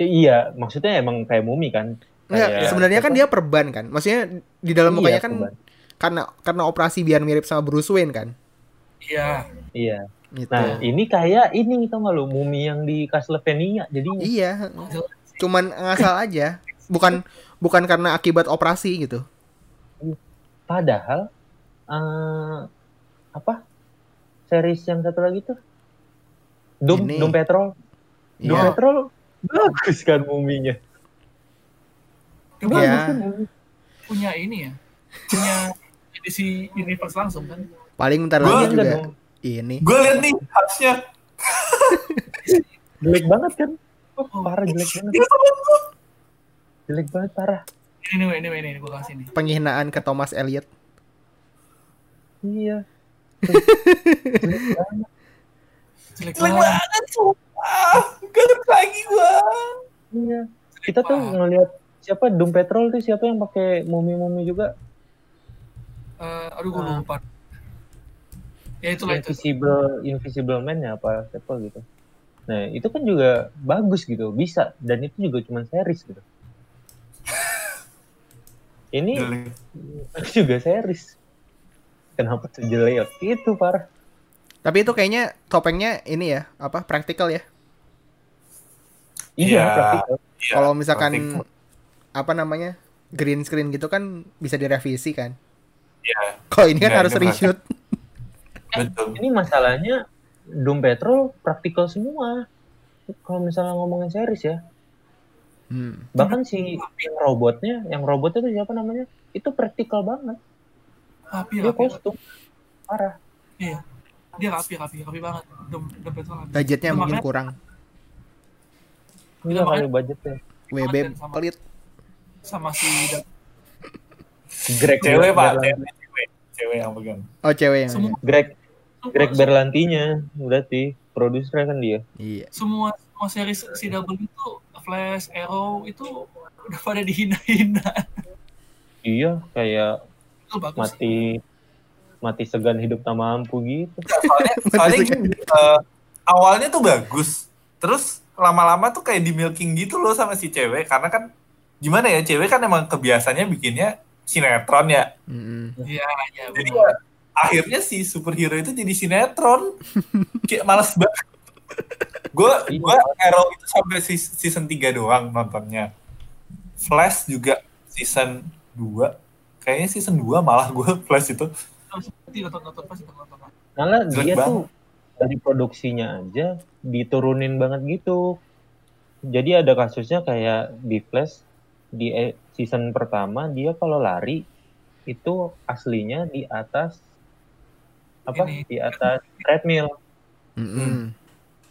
Eh, iya, maksudnya emang kayak mumi kan. Enggak, Kayak- sebenarnya kan dia perban kan. Maksudnya di dalam Iya, mukanya kan perban. karena karena operasi biar mirip sama Bruce Wayne kan. Iya. Iya. Gitu. Nah, ini kayak ini tau gak lu mumi yang di Castlevania jadinya. Iya. Cuman ngasal aja. Bukan bukan karena akibat operasi gitu. Padahal eh apa? Series yang satu lagi tuh Doom Ini. Doom Patrol. Doom Iya. Patrol bagus kan muminya. Coba Iya. Mumi. punya ini ya. Punya edisi universe langsung kan. Paling bentar Gua lagi juga dong. ini. gue liat nih harusnya Jelek banget kan? Oh, parah jelek banget. gue. Jelek banget parah. Ini ini ini, ini gue kasih nih. Penghinaan ke Thomas Elliot. Iya. jelek banget. Jelek Jelek banget. Gak lagi gue. Iya. Kita tuh ngelihat siapa Doom Patrol tuh siapa yang pakai mumi-mumi juga? Eh, aduh gue Ah. lupa. Ya itulah itu. Invisible Invisible Man ya apa siapa gitu. Nah, itu kan juga bagus gitu, bisa dan itu juga cuma series gitu. Ini Jelek. juga series. Kenapa sejelek itu parah? Tapi itu kayaknya topengnya ini ya, apa? Praktikal ya. Iya, praktikal. Iya, Kalau misalkan. Apa namanya? green screen gitu kan bisa direvisi kan. Iya, Kalau ini kan harus ini nggak. reshoot. betul. Ini masalahnya Doom Patrol praktikal semua. Kalau misalnya ngomongin series ya, Hmm. bahkan si yang robotnya, yang robotnya tuh siapa namanya? Itu praktikal banget. Rapi, Dia rapi. kostum. Parah. Iya. Dia rapi, rapi, rapi banget. Dom, dompet rapi. Budgetnya Itu mungkin makanya- kurang. Iya makanya- kali budgetnya. WB pelit. Sama si Dan. Greg Cewek pak, Berlanti- cewek, cewek, cewek yang pegang. Oh, cewek yang Semua, Greg semua, Greg Berlantinya berarti produser kan dia. Iya. semua, semua series CW itu Flash, Arrow itu udah pada dihina-hina. Iya, kayak mati mati segan hidup tak mampu gitu. Soalnya, soalnya gini, eh, awalnya tuh bagus, terus lama-lama tuh kayak di milking gitu loh sama si cewek, karena kan gimana ya cewek kan emang kebiasaannya bikinnya sinetron ya. Iya, iya. Jadi benar. ya, akhirnya si superhero itu jadi sinetron. Kayak males banget. Gue gua Arrow itu sampai season 3 doang nontonnya. Flash juga season 2. Kayaknya season 2 malah gue Flash itu. Malah Jelek dia banget. tuh dari produksinya aja diturunin banget gitu. Jadi ada kasusnya kayak di Flash di e- season pertama dia kalau lari itu aslinya di atas apa Ini. di atas treadmill. Mm-mm.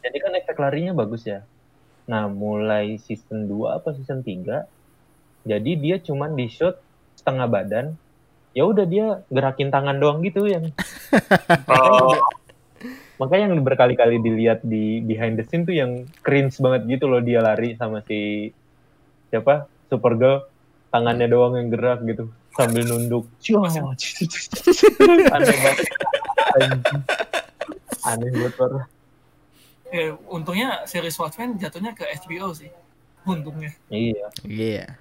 Jadi kan efek larinya bagus ya. Nah, mulai season 2 apa season 3 jadi dia cuman di shoot setengah badan. Ya udah dia gerakin tangan doang gitu yang Oh, makanya yang berkali-kali dilihat di behind the scene tuh yang cringe banget gitu loh dia lari sama si siapa Supergirl tangannya doang yang gerak gitu sambil nunduk. Aneh banget. Aneh banget parah. Eh, untungnya series Watchmen jatuhnya ke HBO sih. Untungnya. Iya. Iya.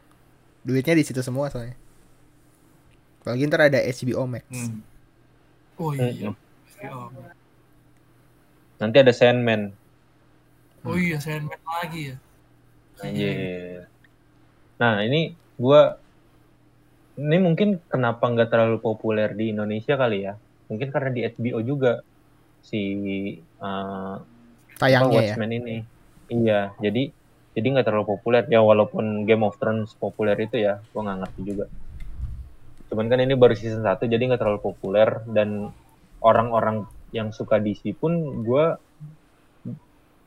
Duitnya di situ semua soalnya. Apalagi ntar ada HBO Max. Hmm. Oh iya. HBO. Nanti ada Sandman. Oh iya, Sandman lagi ya. Iya. Nah ini gua ini mungkin kenapa nggak terlalu populer di Indonesia kali ya? Mungkin karena di HBO juga si uh, Tayangnya ya. Watchmen ini. Iya, jadi jadi nggak terlalu populer ya walaupun Game of Thrones populer itu ya, gua nggak ngerti juga. Cuman kan ini baru season 1 jadi nggak terlalu populer dan orang-orang yang suka DC pun gua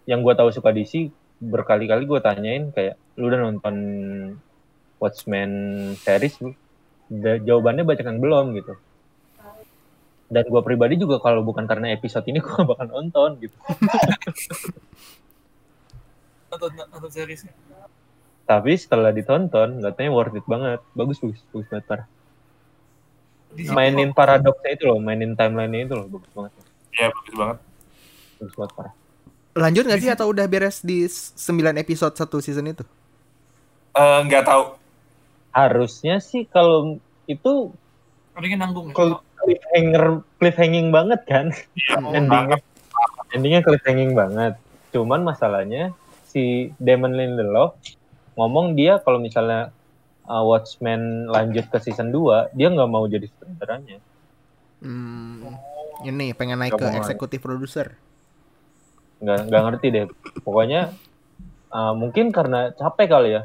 yang gua tahu suka DC berkali-kali gue tanyain kayak lu udah nonton Watchmen series? Jawabannya banyak yang belum gitu. Dan gue pribadi juga kalau bukan karena episode ini gue bakal nonton gitu. Nonton, nonton seriesnya. tapi setelah ditonton katanya worth it banget. Bagus bagus bagus banget parah. Mainin paradoksnya itu loh mainin timeline itu loh bagus banget. Iya, bagus banget. bagus banget parah Lanjut gak sih atau udah beres di 9 episode satu season itu? Eh, nggak tahu. harusnya sih kalau itu Palingan nanggung ya. kalau cliffhanger cliffhanging banget kan Iya, endingnya endingnya cliffhanging banget cuman masalahnya si Damon Lindelof ngomong dia kalau misalnya uh, Watchmen lanjut ke season 2 dia nggak mau jadi sutradaranya Hmm, ini pengen naik Gak ke eksekutif produser. Nggak nggak ngerti deh pokoknya uh, mungkin karena capek kali ya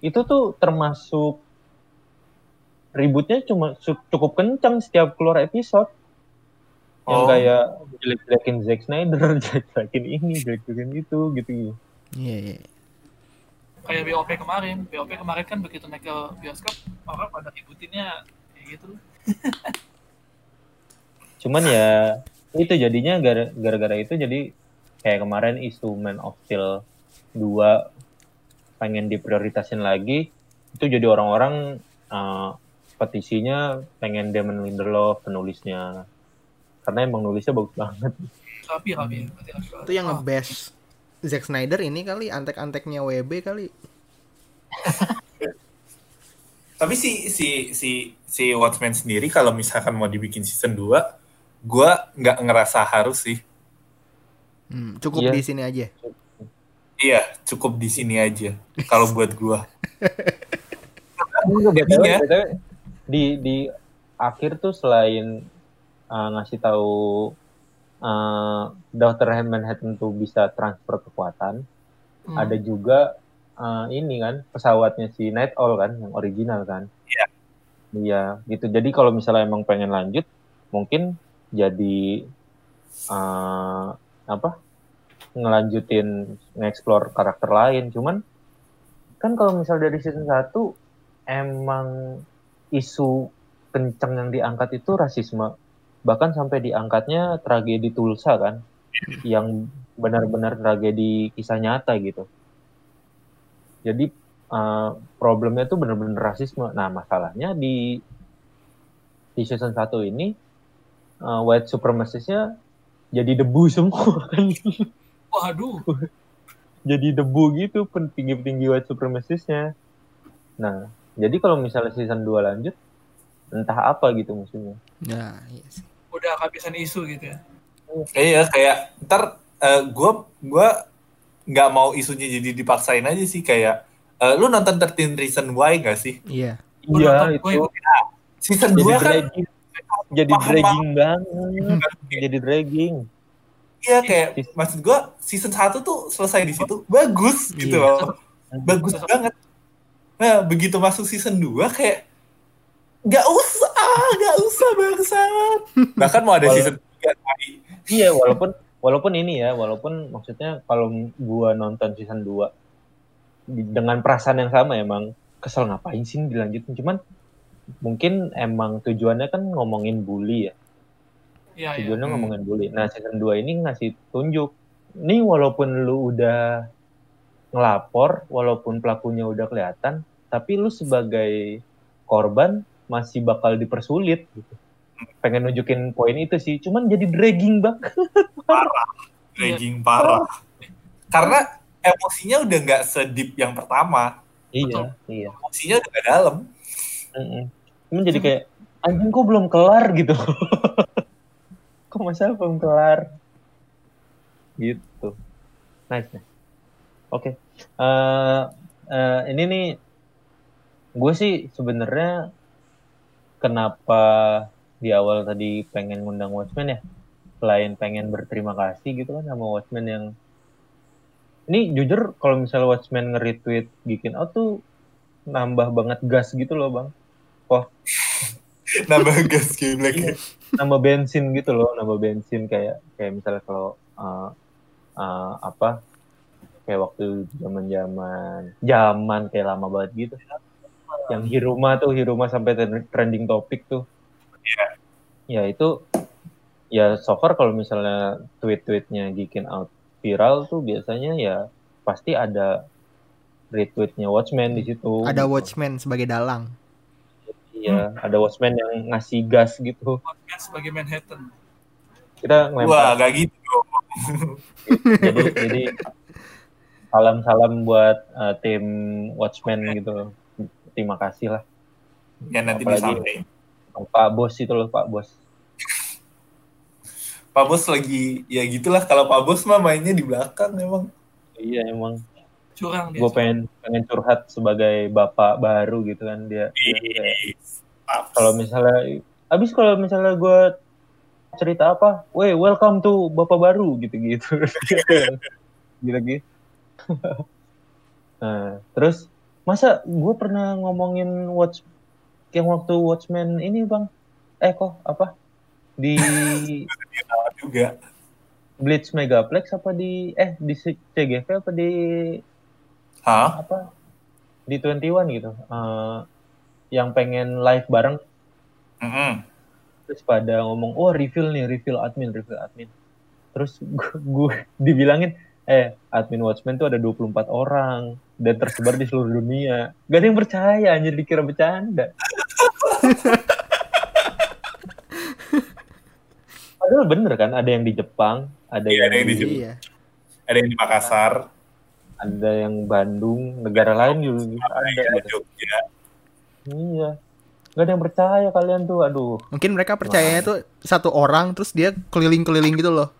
itu tuh termasuk ributnya cuma cukup kencang setiap keluar episode yang Oh. kayak jelek-jelekin Zack Snyder, jelek-jelekin ini, jelek-jelekin itu, gitu gitu. Iya, iya. Kayak BOP kemarin. BOP kemarin kan begitu naik ke bioskop, orang pada ributinnya kayak gitu. Cuman ya itu jadinya gara- gara-gara itu jadi kayak kemarin isu Man of Steel 2 pengen diprioritasin lagi itu jadi orang-orang uh, petisinya pengen Damon Lindelof penulisnya karena emang nulisnya bagus banget rapi banget. Itu yang nge-bash Zack Snyder ini kali antek-anteknya WB kali. Tapi si si si si Watchmen sendiri kalau misalkan mau dibikin season 2, gua nggak ngerasa harus sih. Hmm, cukup Iya. di sini aja. Iya, cukup di sini aja. Kalau buat gua. Jadinya- BTW, di di akhir tuh selain uh, ngasih tahu uh, Dr. Manhattan tuh bisa transfer kekuatan, hmm. ada juga uh, ini kan pesawatnya si Night Owl kan yang original kan. Iya. Iya, gitu. Jadi kalau misalnya emang pengen lanjut, mungkin jadi uh, apa? ngelanjutin nge-explore karakter lain. Cuman kan kalau misal dari season 1 emang isu kenceng yang diangkat itu rasisme. Bahkan sampai diangkatnya tragedi Tulsa kan yang benar-benar tragedi kisah nyata gitu. Jadi uh, problemnya tuh benar-benar rasisme. Nah, masalahnya di di season 1 ini uh, white supremacist-nya jadi debu semua kan. Waduh. jadi debu gitu petinggi-petinggi white supremacist-nya. Nah, jadi kalau misalnya season 2 lanjut entah apa gitu musuhnya. Nah, iya sih. Udah kehabisan isu gitu ya. Iya, kayak ntar eh, gua gua nggak mau isunya jadi dipaksain aja sih kayak eh, lu nonton 13 Reason Why gak sih? Iya. Iya, itu gua ikutin. Season jadi 2 kan dragging. Jadi Paham dragging banget. Jadi dragging. iya kayak maksud gua season 1 tuh selesai di situ bagus gitu Iya. loh. Bagus banget. Nah, begitu masuk season 2 kayak nggak usah, nggak usah bangsat. Bahkan mau ada season 3 lagi. Iya, walaupun walaupun ini ya, walaupun maksudnya kalau gua nonton season 2 di- dengan perasaan yang sama emang kesel ngapain sih dilanjutin. Cuman mungkin emang tujuannya kan ngomongin bully ya. Iya, iya. tujuannya Hmm. ngomongin bully. Nah season 2 ini ngasih tunjuk, nih walaupun lu udah ngelapor, walaupun pelakunya udah kelihatan, tapi lu sebagai korban masih bakal dipersulit gitu. Pengen nunjukin poin itu sih, cuman jadi dragging banget. parah dragging parah karena emosinya udah nggak sedip yang pertama iya, iya. emosinya udah gak dalam Mm-mm. Cuman jadi kayak anjing kok belum kelar gitu. kok masa belum kelar? Gitu. Nice. nice. Oke. Eh, eh, ini nih gue sih sebenarnya kenapa di awal tadi pengen ngundang Watchmen ya selain pengen berterima kasih gitu kan sama Watchmen yang ini jujur kalau misalnya Watchmen nge-retweet Geekin Out tuh nambah banget gas gitu loh bang nambah gas Black Iya. nambah bensin gitu loh nambah bensin kayak kayak misalnya kalau uh, uh, apa kayak waktu zaman zaman zaman kayak lama banget gitu yang Hiruma tuh Hiruma sampai trending topik tuh Iya. ya itu ya so far kalau misalnya tweet-tweetnya Geekin Out viral tuh biasanya ya pasti ada retweetnya Watchmen di situ Ada Watchmen sebagai dalang. Iya ada Watchmen yang ngasih gas gitu. Watchmen sebagai Manhattan. kita ngelempar. Wah gak gitu jadi jadi salam salam buat uh, tim Watchmen gitu. Terima kasih lah. Ya nanti Apalagi- disampaikan. Pak Bos itu loh Pak Bos. Pak Bos lagi ya gitulah. Kalau Pak Bos mah mainnya di belakang memang iya emang Curang dia. gue pengen pengen curhat sebagai bapak baru gitu kan dia, kalau misalnya abis kalau misalnya gue cerita apa, weh welcome to bapak baru gitu gitu gitu gitu. nah terus masa gue pernah ngomongin watch yang waktu Watchmen ini bang, eh kok apa? Di juga. Blitz Megaplex apa di eh di CGV apa di Hah? apa di 21 gitu Eh, yang pengen live bareng Mm-mm. terus pada ngomong oh refill nih refill admin refill admin terus gue dibilangin eh admin Watchmen tuh ada 24 orang dan tersebar di seluruh dunia gak ada yang percaya anjir dikira bercanda padahal bener kan ada yang di Jepang ada Iya, yang ada yang di di, Jepang. Iya. Ada yang di Makassar, ada yang Bandung negara lain juga ada. Jogja. iya gak ada yang percaya kalian tuh aduh Mungkin mereka percayanya tuh satu orang terus dia keliling-keliling gitu loh.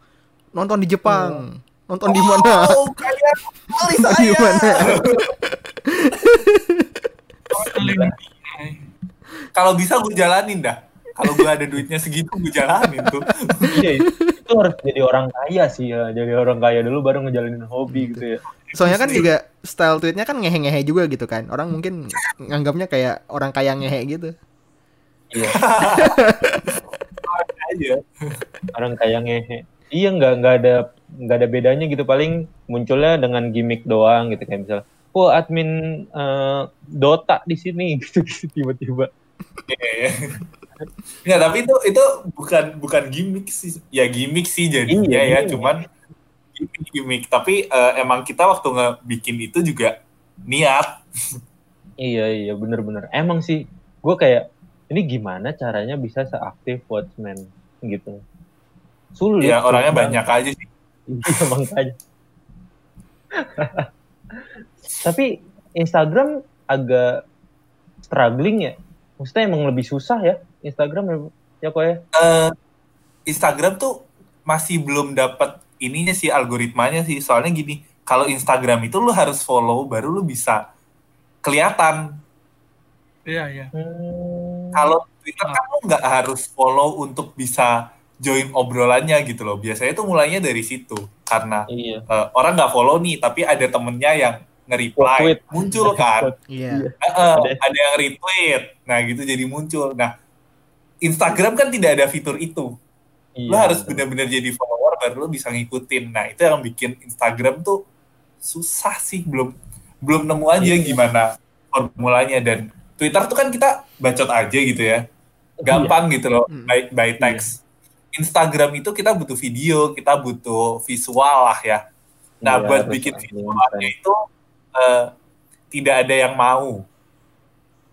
Nonton di Jepang. Nonton di mana? Oh, kalian Di saya. mana? Kalau bisa gue jalanin dah. Kalau gue ada duitnya segitu gue jalanin tuh. iya itu harus jadi orang kaya sih ya jadi orang kaya dulu baru ngejalanin hobi gitu ya Soalnya kan juga style tweetnya kan ngehe-ngehe juga gitu kan. Orang mungkin nganggapnya kayak orang kaya ngehe gitu. iya Aja. orang kaya ngehe iya nggak nggak ada nggak ada bedanya gitu paling munculnya dengan gimmick doang gitu kayak misalnya oh admin eh, Dota di sini gitu, tiba-tiba Iya, iya. Tapi itu itu bukan bukan gimmick sih. Ya gimmick sih jadinya Iya, ya, gimmick. cuman gimmick gimmick. Tapi eh, emang kita waktu ngebikin itu juga niat. iya iya bener-bener emang sih gue kayak ini gimana caranya bisa seaktif Watchmen gitu sulit Ya orangnya sulit banyak aja sih. Iya makanya. Tapi Instagram agak struggling ya. Maksudnya emang lebih susah ya Instagram ya, kok ya. Eh, Instagram tuh masih belum dapat ininya sih algoritmanya sih. Soalnya gini, kalau Instagram itu lu harus follow baru lu bisa kelihatan. Iya, iya. Hmm, Kalau Twitter kan lu nggak harus follow untuk bisa join obrolannya gitu loh. Biasanya itu mulainya dari situ karena iya. eh, orang nggak follow nih, tapi ada temennya yang nge-reply, muncul kan. Iya. Eh, eh, Ada. yang retweet, nah gitu jadi muncul. Nah, Instagram kan tidak ada fitur itu. Iya, Lo harus benar-benar jadi follower baru lo bisa ngikutin. Nah, itu yang bikin Instagram tuh susah sih, belum belum nemu aja Iya. gimana formulanya dan Twitter tuh kan kita bacot aja gitu ya. Gampang gitu loh, Hmm. by, by text. Instagram itu kita butuh video, kita butuh visual lah ya. Nah, Iya, buat bikin visualnya itu eh, tidak ada yang mau.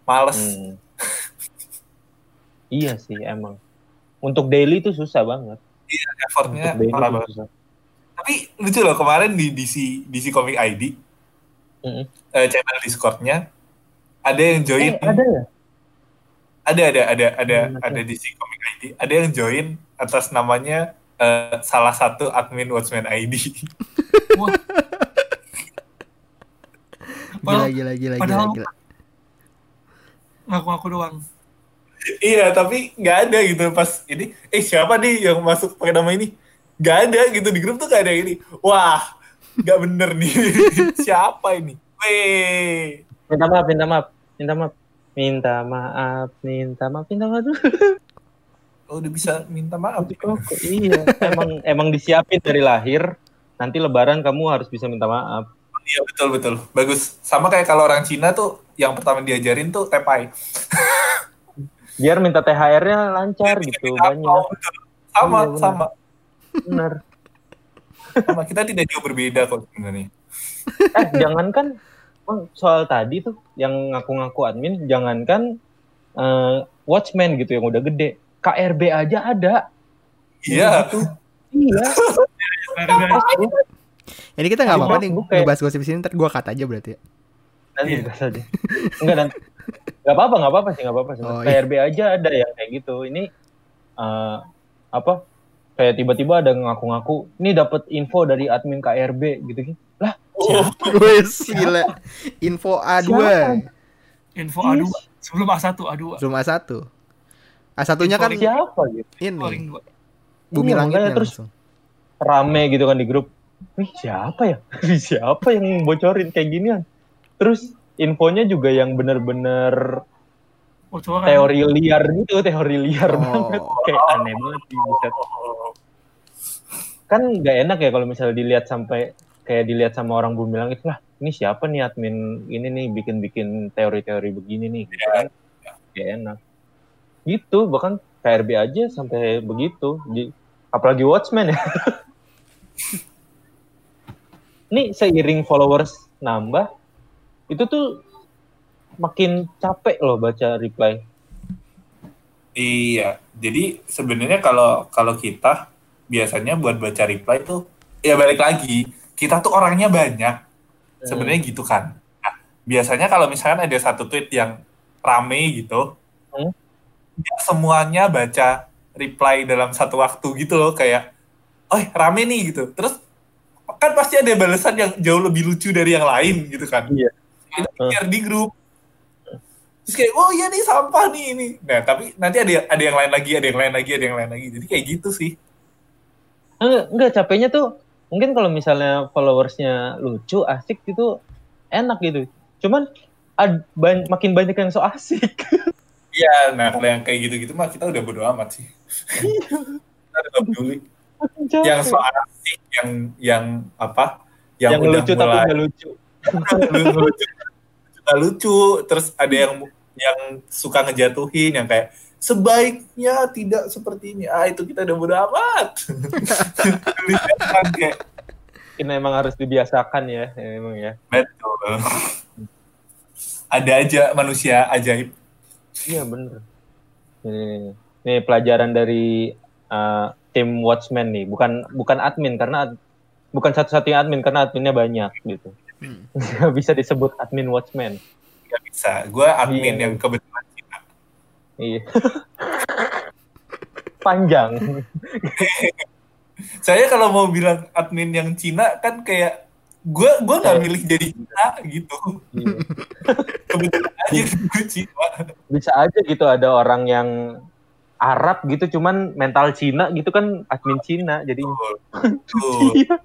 Males. Hmm. iya sih emang. Untuk daily itu susah banget. Effortnya Untuk daily parah banget. susah. Tapi lucu loh kemarin di DC DC Comic ID Mm-mm. eh, channel Discord-nya ada yang join Eh, ada ya? ada ada ada ada Hmm, ada DC Comic ID ada yang join atas namanya eh, salah satu admin Watchmen ID Wah. Gila Padahal- gila gila gila padahal- gila. Ngaku-ngaku doang. Iya tapi nggak ada gitu. Pas ini eh siapa nih yang masuk pakai nama ini? Nggak ada gitu. Di grup tuh nggak ada ini. Wah nggak bener nih. Siapa ini? Weh. Minta maaf, minta maaf, minta maaf. Minta maaf, minta maaf, minta maaf. Oh, udah bisa minta maaf. Kok- iya, emang emang disiapin dari lahir. Nanti lebaran kamu harus bisa minta maaf. iya betul betul. Bagus. Sama kayak kalau orang Cina tuh yang pertama diajarin tuh tepai Biar minta THR-nya lancar gitu, banyak. Oh, sama Iya, benar. sama Bener. sama kita tidak jauh berbeda kok sebenarnya Eh, jangankan Bang, soal tadi tuh yang ngaku-ngaku admin, jangankan eh, Watchmen gitu yang udah gede, KRB aja ada. iya Gitu. Iya. Ini kita nggak apa-apa nih gue kayak- ngebahas gosip sini ntar gua cut aja berarti ya. Nanti Iya. dikasih aja. Enggak nanti. Gak apa-apa, gak apa-apa sih, gak apa-apa sih. Oh, iya. KRB aja ada yang kayak gitu. Ini eh, apa? Kayak tiba-tiba ada ngaku-ngaku, ini dapat info dari admin KRB gitu gitu. Lah, oh, Wes gila. Info A2 Siapa? Info A2. Sebelum A1, A2. belum A1. A1-nya kan siapa gitu? Ini bumi Iya, langitnya terus langsung. rame gitu kan di grup. Wih, siapa ya? siapa yang bocorin kayak ginian? Terus infonya juga yang bener-bener Bocoran. teori liar gitu, teori liar Oh. banget. Kayak aneh banget sih, buset. Kan nggak enak ya kalau misalnya dilihat sampai kayak dilihat sama orang bumi langit lah ini siapa nih admin ini nih bikin-bikin teori-teori begini nih gitu kan Nggak enak gitu bahkan KRB aja sampai begitu Di- apalagi Watchmen ya ini seiring followers nambah itu tuh makin capek loh baca reply Iya, jadi sebenarnya kalau kalau kita biasanya buat baca reply tuh ya balik lagi kita tuh orangnya banyak sebenarnya gitu kan. Nah, biasanya kalau misalkan ada satu tweet yang rame gitu, Hmm. ya semuanya baca reply dalam satu waktu gitu loh kayak, oh rame nih gitu. Terus kan pasti ada balasan yang jauh lebih lucu dari yang lain gitu kan. Iya. Kita share di grup. Terus kayak, oh iya nih sampah nih ini. Nah, tapi nanti ada ada yang lain lagi, ada yang lain lagi, ada yang lain lagi. Jadi kayak gitu sih. Enggak, enggak capeknya tuh mungkin kalau misalnya followersnya lucu, asik gitu enak gitu. Cuman ad, ban- makin banyak yang so asik. Iya, nah kalau yang kayak gitu-gitu mah kita udah bodo amat sih. kita udah nggak peduli. Yang so asik, yang yang apa? yang, udah lucu tapi mulai nggak lucu. lucu, nggak lucu. Terus ada yang yang suka ngejatuhin, yang kayak sebaiknya tidak seperti ini. Ah itu kita udah bodo amat. Ini emang harus dibiasakan ya, emang ya. betul. Ada aja manusia ajaib. Iya bener. Nih, nih pelajaran dari uh, tim Watchmen nih, bukan bukan admin karena ad- bukan satu-satunya admin karena adminnya banyak gitu. Hmm. Nggak bisa disebut admin Watchmen. Gak bisa. Gue admin Iya. yang kebetulan Cina. Iya. Panjang. Saya kalau mau bilang admin yang Cina kan kayak gue gue nggak milih jadi Cina gitu. Iya. Kebetulan aja gue Cina. Bisa aja gitu ada orang yang Arab gitu cuman mental Cina gitu kan admin Cina jadi Tuh. iya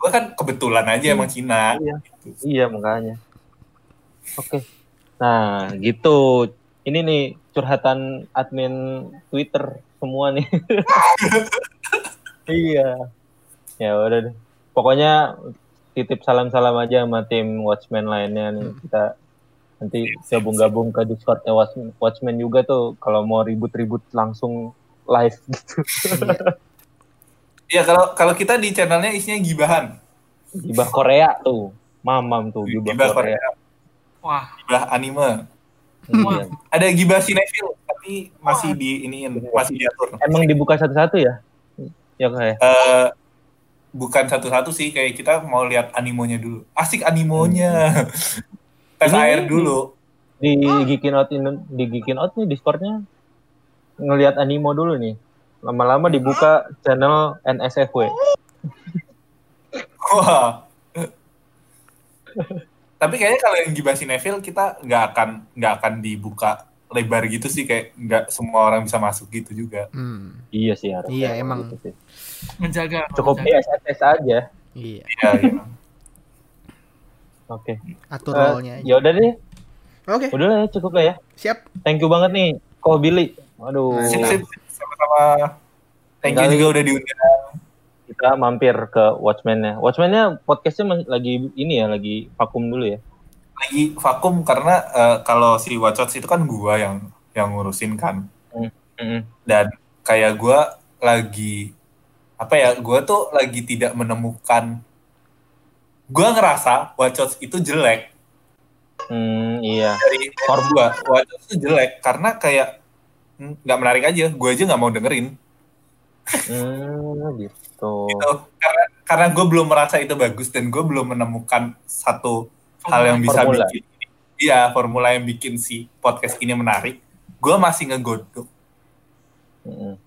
Gue kan kebetulan aja emang Cina. Iya. Gitu. iya makanya. Oke. Nah gitu. Ini nih curhatan admin Twitter semua nih. Iya. Ya udah deh. Pokoknya titip salam-salam aja sama tim Watchmen lainnya nih. Kita nanti gabung-gabung ke Discordnya Watch- Watchmen juga tuh. Kalau mau ribut-ribut langsung live gitu Iya kalau kalau kita di channelnya isinya gibahan. gibah Korea tuh mamam tuh gibah, Gibah Korea. Korea, Wah, gibah anime. Iya. Ada gibah sinetron tapi masih di iniin, masih diatur. Emang dibuka satu-satu ya? Ya kayak. Eh, bukan satu-satu sih kayak kita mau lihat animonya dulu. Asik animonya. Tes Ini- air dulu. Di Geekin Out Indo- di Geekin Out nih Discordnya ngelihat animo dulu nih. Lama-lama dibuka channel NSFW. Wah. Tapi kayaknya kalau yang gibah sinetron kita nggak akan nggak akan dibuka lebar gitu sih kayak nggak semua orang bisa masuk gitu juga. Hmm. Iya sih harusnya. Iya, emang. gitu sih. menjaga Cukup di. SSS aja. Iya, Iya, iya. Oke. atur Eh, role-nya aja. ya udah deh. Oke, Udah lah ya, cukup lah ya. siap. Thank you banget nih, Ko Billy. Waduh. Sip, sip, Sama-sama. Thank you juga udah diundang. Kita mampir ke Watchmen-nya. Watchmen-nya podcastnya lagi ini ya, lagi vakum dulu ya. Lagi vakum karena eh, kalau si Watchot itu kan gua yang yang ngurusin kan. Mm-mm. Dan kayak gua lagi apa ya? Gua tuh lagi tidak menemukan gua ngerasa Watchot itu jelek Hmm, iya. dari form gua. Watchot itu jelek karena kayak hmm, nggak menarik aja. Gua aja nggak mau dengerin. Hmm, gitu. Gitu. Karena karena gue belum merasa itu bagus dan gue belum menemukan satu hal yang bisa Formula. bikin iya formula yang bikin si podcast ini menarik gue masih ngegodok Mm-mm.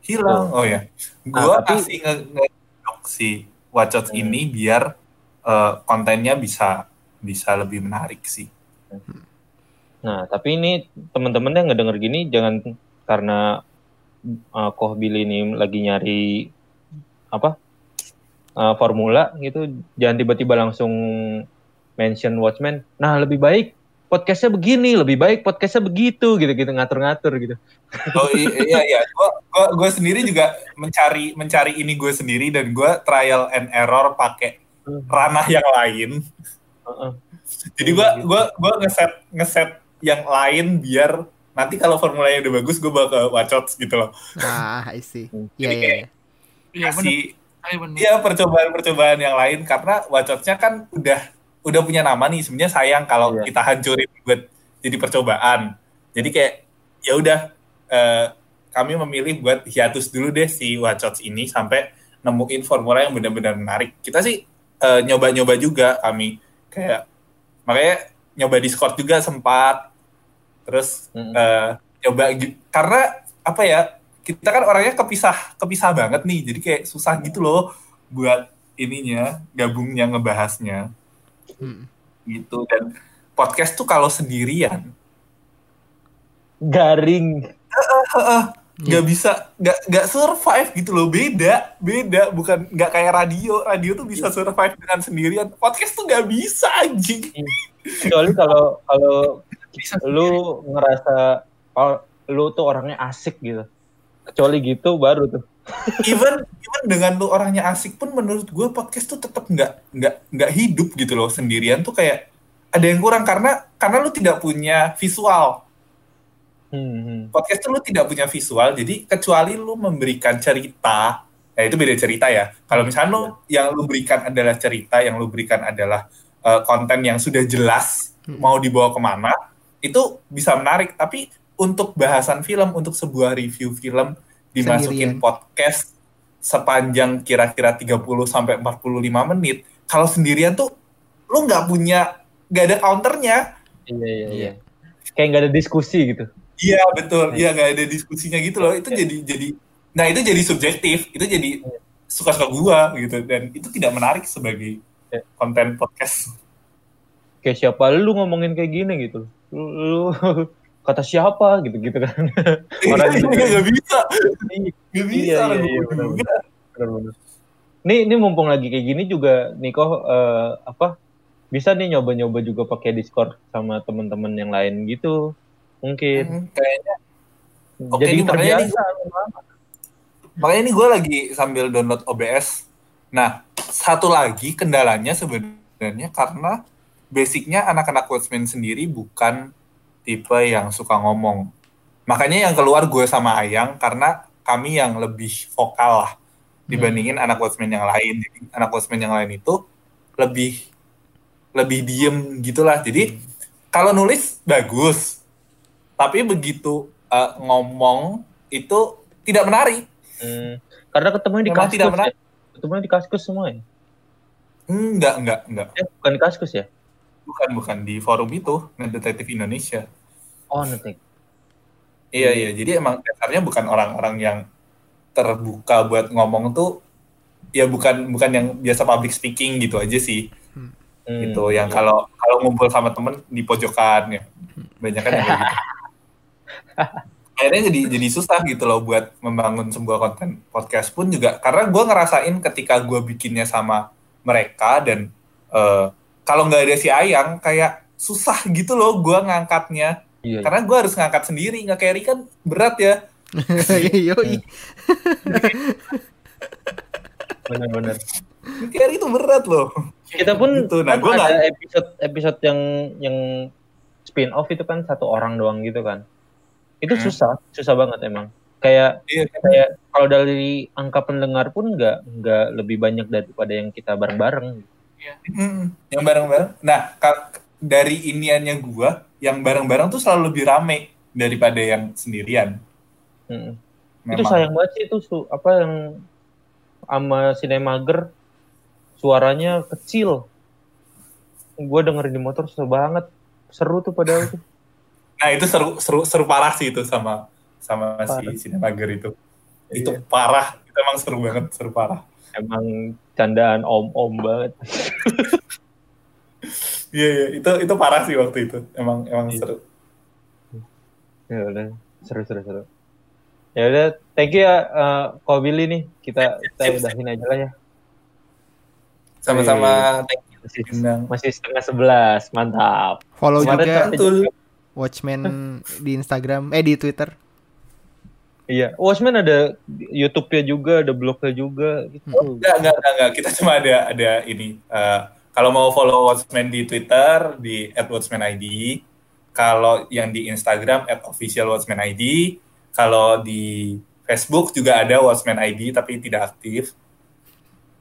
hilang oh ya gue Ah, tapi- masih nge- ngegodok si Wacot Hmm. ini biar eh, kontennya bisa bisa lebih menarik sih Nah, tapi ini teman-teman yang ngedenger gini jangan karena uh, Koh Billy ini lagi nyari apa uh, formula gitu, jangan tiba-tiba langsung mention Watchmen. Nah, lebih baik podcastnya begini, lebih baik podcastnya begitu, gitu-gitu ngatur-ngatur gitu. oh iya iya gue gua, gua sendiri juga mencari mencari ini gue sendiri dan gue trial and error pakai ranah yang lain Heeh. Jadi gua gua gua ngeset ngeset yang lain biar nanti kalau formulanya udah bagus gue bakal wacot gitu loh. Ah, I see. Hmm. Iya, iya, iya. Iya Iya iya percobaan-percobaan yang lain karena wacotnya kan udah udah punya nama nih. Sebenarnya sayang kalau Iya. kita hancurin buat jadi percobaan. Jadi kayak ya udah eh, kami memilih buat hiatus dulu deh si wacot ini sampai nemuin formula yang benar-benar menarik. Kita sih eh, nyoba-nyoba juga kami kayak makanya nyoba Discord juga sempat terus Mm-mm. eh, coba gi- karena apa ya kita kan orangnya kepisah kepisah banget nih jadi kayak susah gitu loh buat ininya gabungnya ngebahasnya Hmm. gitu dan podcast tuh kalau sendirian Garing. Nggak bisa nggak nggak survive gitu loh. Beda beda. Bukan nggak kayak radio. Radio tuh bisa survive dengan sendirian. Podcast tuh nggak bisa anjing. Kecuali kalau kalau lu ngerasa oh, lu tuh orangnya asik gitu. Kecuali gitu baru tuh. even even dengan lu orangnya asik pun menurut gue podcast tuh tetap nggak nggak nggak hidup gitu loh. Sendirian tuh kayak ada yang kurang. Karena karena lu tidak punya visual Hmm, hmm. podcast tuh lu tidak punya visual jadi kecuali lu memberikan cerita ya itu beda cerita ya kalau misalnya lu yang lu berikan adalah cerita yang lu berikan adalah eh, konten yang sudah jelas Hmm. mau dibawa ke mana itu bisa menarik tapi untuk bahasan film untuk sebuah review film dimasukin Sendirian. podcast sepanjang kira-kira 30 sampai 45 menit kalau sendirian tuh lu nggak punya nggak ada counternya Iya, iya, Iya. iya. Kayak nggak ada diskusi gitu. Iya betul, iya nggak ada diskusinya gitu loh. Itu jadi jadi, nah itu jadi subjektif, itu jadi suka-suka gua gitu dan itu tidak menarik sebagai Ya. konten podcast. Kayak siapa lu ngomongin kayak gini gitu. Lu, lu kata siapa gitu gitu kan. Orang Iya, nggak bisa, Iya, nggak bisa. Iya, iya, iya. Nih, ini mumpung lagi kayak gini juga Niko eh, apa bisa nih nyoba-nyoba juga pakai Discord sama teman-teman yang lain gitu. Mungkin. Hmm, Kayaknya, Oke, Jadi nih, makanya terbiasa. makanya ini gue lagi sambil download OBS. Nah, satu lagi kendalanya sebenarnya karena basicnya anak-anak Watchmen sendiri bukan tipe yang suka ngomong. Makanya yang keluar gue sama Ayang karena kami yang lebih vokal lah dibandingin anak Watchmen yang lain. Jadi anak Watchmen yang lain itu lebih lebih diem gitulah. Jadi kalau nulis bagus, tapi begitu eh, ngomong itu tidak menarik. Hmm, karena ketemunya di Memang kaskus tidak ya. menarik. Ketemunya di kaskus semua ya. Enggak, enggak, enggak. Eh, bukan di kaskus ya? Bukan, bukan di forum itu, Detektif Indonesia. Oh, nanti. Iya, iya. Jadi emang dasarnya bukan orang-orang yang terbuka buat ngomong tuh ya bukan bukan yang biasa public speaking gitu aja sih. Hmm, gitu yang kalau kalau ngumpul sama temen di pojokan ya. Banyak kan yang gitu. Akhirnya jadi jadi susah gitu loh buat membangun sebuah konten podcast pun juga karena gue ngerasain ketika gue bikinnya sama mereka dan eh, kalau nggak ada si Ayang kayak susah gitu loh gue ngangkatnya Iya, iya. karena gue harus ngangkat sendiri nggak carry kan berat ya Yoi. benar-benar. carry itu berat loh Kita pun Gitu, nah, kan gua ada nggak- episode episode yang yang spin off itu kan satu orang doang gitu kan. Itu Hmm. susah, susah banget emang. Kayak Iya, kayak kalau dari angka pendengar pun nggak nggak lebih banyak daripada yang kita bareng-bareng. Mm, yang bareng-bareng nah ka- dari iniannya gua yang bareng-bareng tuh selalu lebih rame daripada yang sendirian Mm. Itu sayang banget sih itu su- apa yang sama Cinemager suaranya kecil. Gue dengerin di motor susah banget. Seru tuh padahal tuh. Nah itu seru seru seru parah sih itu sama sama Parah. si Cinemager itu itu Iya. parah itu emang seru banget seru parah Emang candaan om-om banget. iya iya itu itu parah sih waktu itu emang emang Iya. seru Ya udah, seru seru seru. Ya udah, thank you ya uh, Ko Billy nih. Kita kita udahin aja lah ya. sama-sama thank you Masih, masih setengah sebelas, mantap. Follow Kemarin juga betul Watchmen di Instagram, eh di Twitter. Iya, Watchmen ada YouTube-nya juga, ada blognya juga gitu. Enggak, enggak, enggak, enggak. Kita cuma ada ada ini. eh, kalau mau follow Watchmen di Twitter di @watchmenid. Kalau yang di Instagram @officialwatchmenid. Kalau di Facebook juga ada Watchmen ID tapi tidak aktif.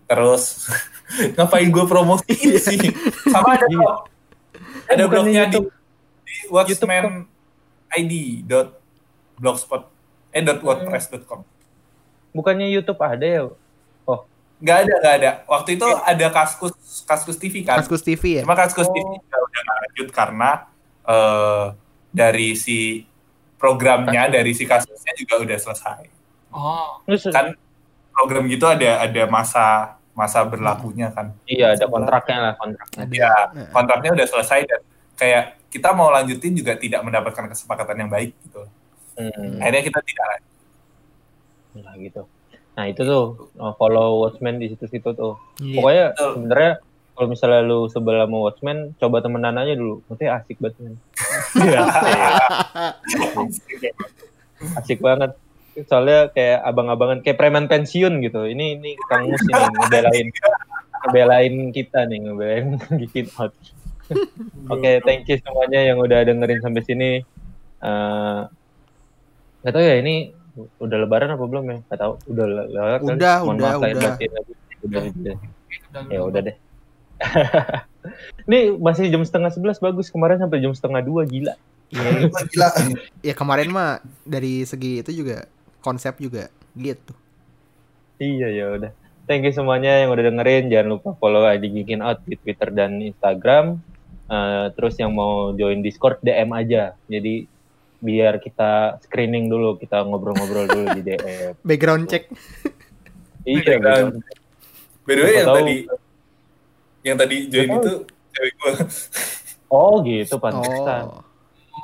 Terus ngapain gue promosiin sih? Sama ada Iya. kok. Ada blognya di, YouTube. di Watchmen ID dot blogspot eh dot wordpress.com. Bukannya YouTube ada ya? Nggak ada, nggak ada. Waktu itu ada Kaskus Kaskus TV kan. Kaskus TV ya. Cuma Kaskus Oh. TV udah nggak lanjut karena eh, dari si programnya, dari si kasusnya juga udah selesai. Oh, Kan program gitu ada ada masa masa berlakunya kan. iya ada kontraknya lah kontraknya. Ya, Nah, kontraknya udah selesai dan kayak kita mau lanjutin juga tidak mendapatkan kesepakatan yang baik gitu. Hmm, Akhirnya kita tidak lanjut. nah gitu. Nah itu tuh uh, follow Watchmen di situ-situ tuh. iya. Pokoknya sebenarnya kalau misalnya lu sebelah sama Watchmen, coba temenan aja dulu. Maksudnya asik banget. men. Iya, asik banget. Soalnya kayak abang-abangan, kayak preman pensiun gitu. Ini ini Kang Mus ini ngebelain, ngebelain kita nih, ngebelain bikin out. Oke, thank you semuanya yang udah dengerin sampai sini. Eh, Nggak tahu ya ini udah lebaran apa belum ya? Nggak tahu. Udah le- lewat kan? Udah, Mohon udah, maaf udah. Udah, udah. Ya udah deh. Ini masih jam setengah sebelas bagus. Kemarin sampai jam setengah dua gila. Iya. Gila. ya kemarin mah dari segi itu juga konsep juga gitu. Iya ya udah. Thank you semuanya yang udah dengerin. Jangan lupa follow ID Geekin Out di Twitter dan Instagram. Eh, terus yang mau join Discord DM aja. Jadi biar kita screening dulu, kita ngobrol-ngobrol dulu di DM. Background check. Iya, Background. betul. By the way yang tahu. tadi yang tadi join itu cewek gue. Oh gitu, pantesan. Oh.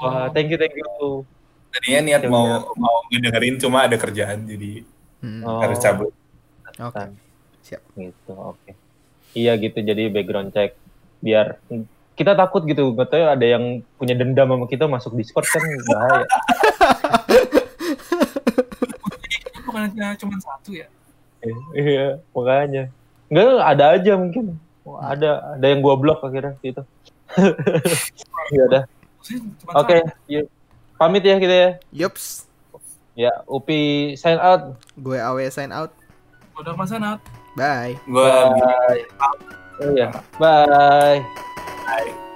Wah, thank you, thank you. Tadinya niat mau mau ngedengerin cuma ada kerjaan jadi Hmm. Oh, harus cabut. Oke. Siap. Gitu, oke. Iya gitu, jadi background check. Biar kita takut gitu, nggak tahu ada yang punya dendam sama kita masuk Discord kan bahaya. bukan cuma satu ya. iya, makanya. Enggak, ada aja mungkin. Oh, ada, ada yang gua blok akhirnya gitu. Iya udah. Cuma Oke, yuk. pamit ya kita ya. Yups. Ya, Upi sign out. Gue AW sign out. Udah masanat. Bye. Gue Bye. Oh iya, bye. Bye.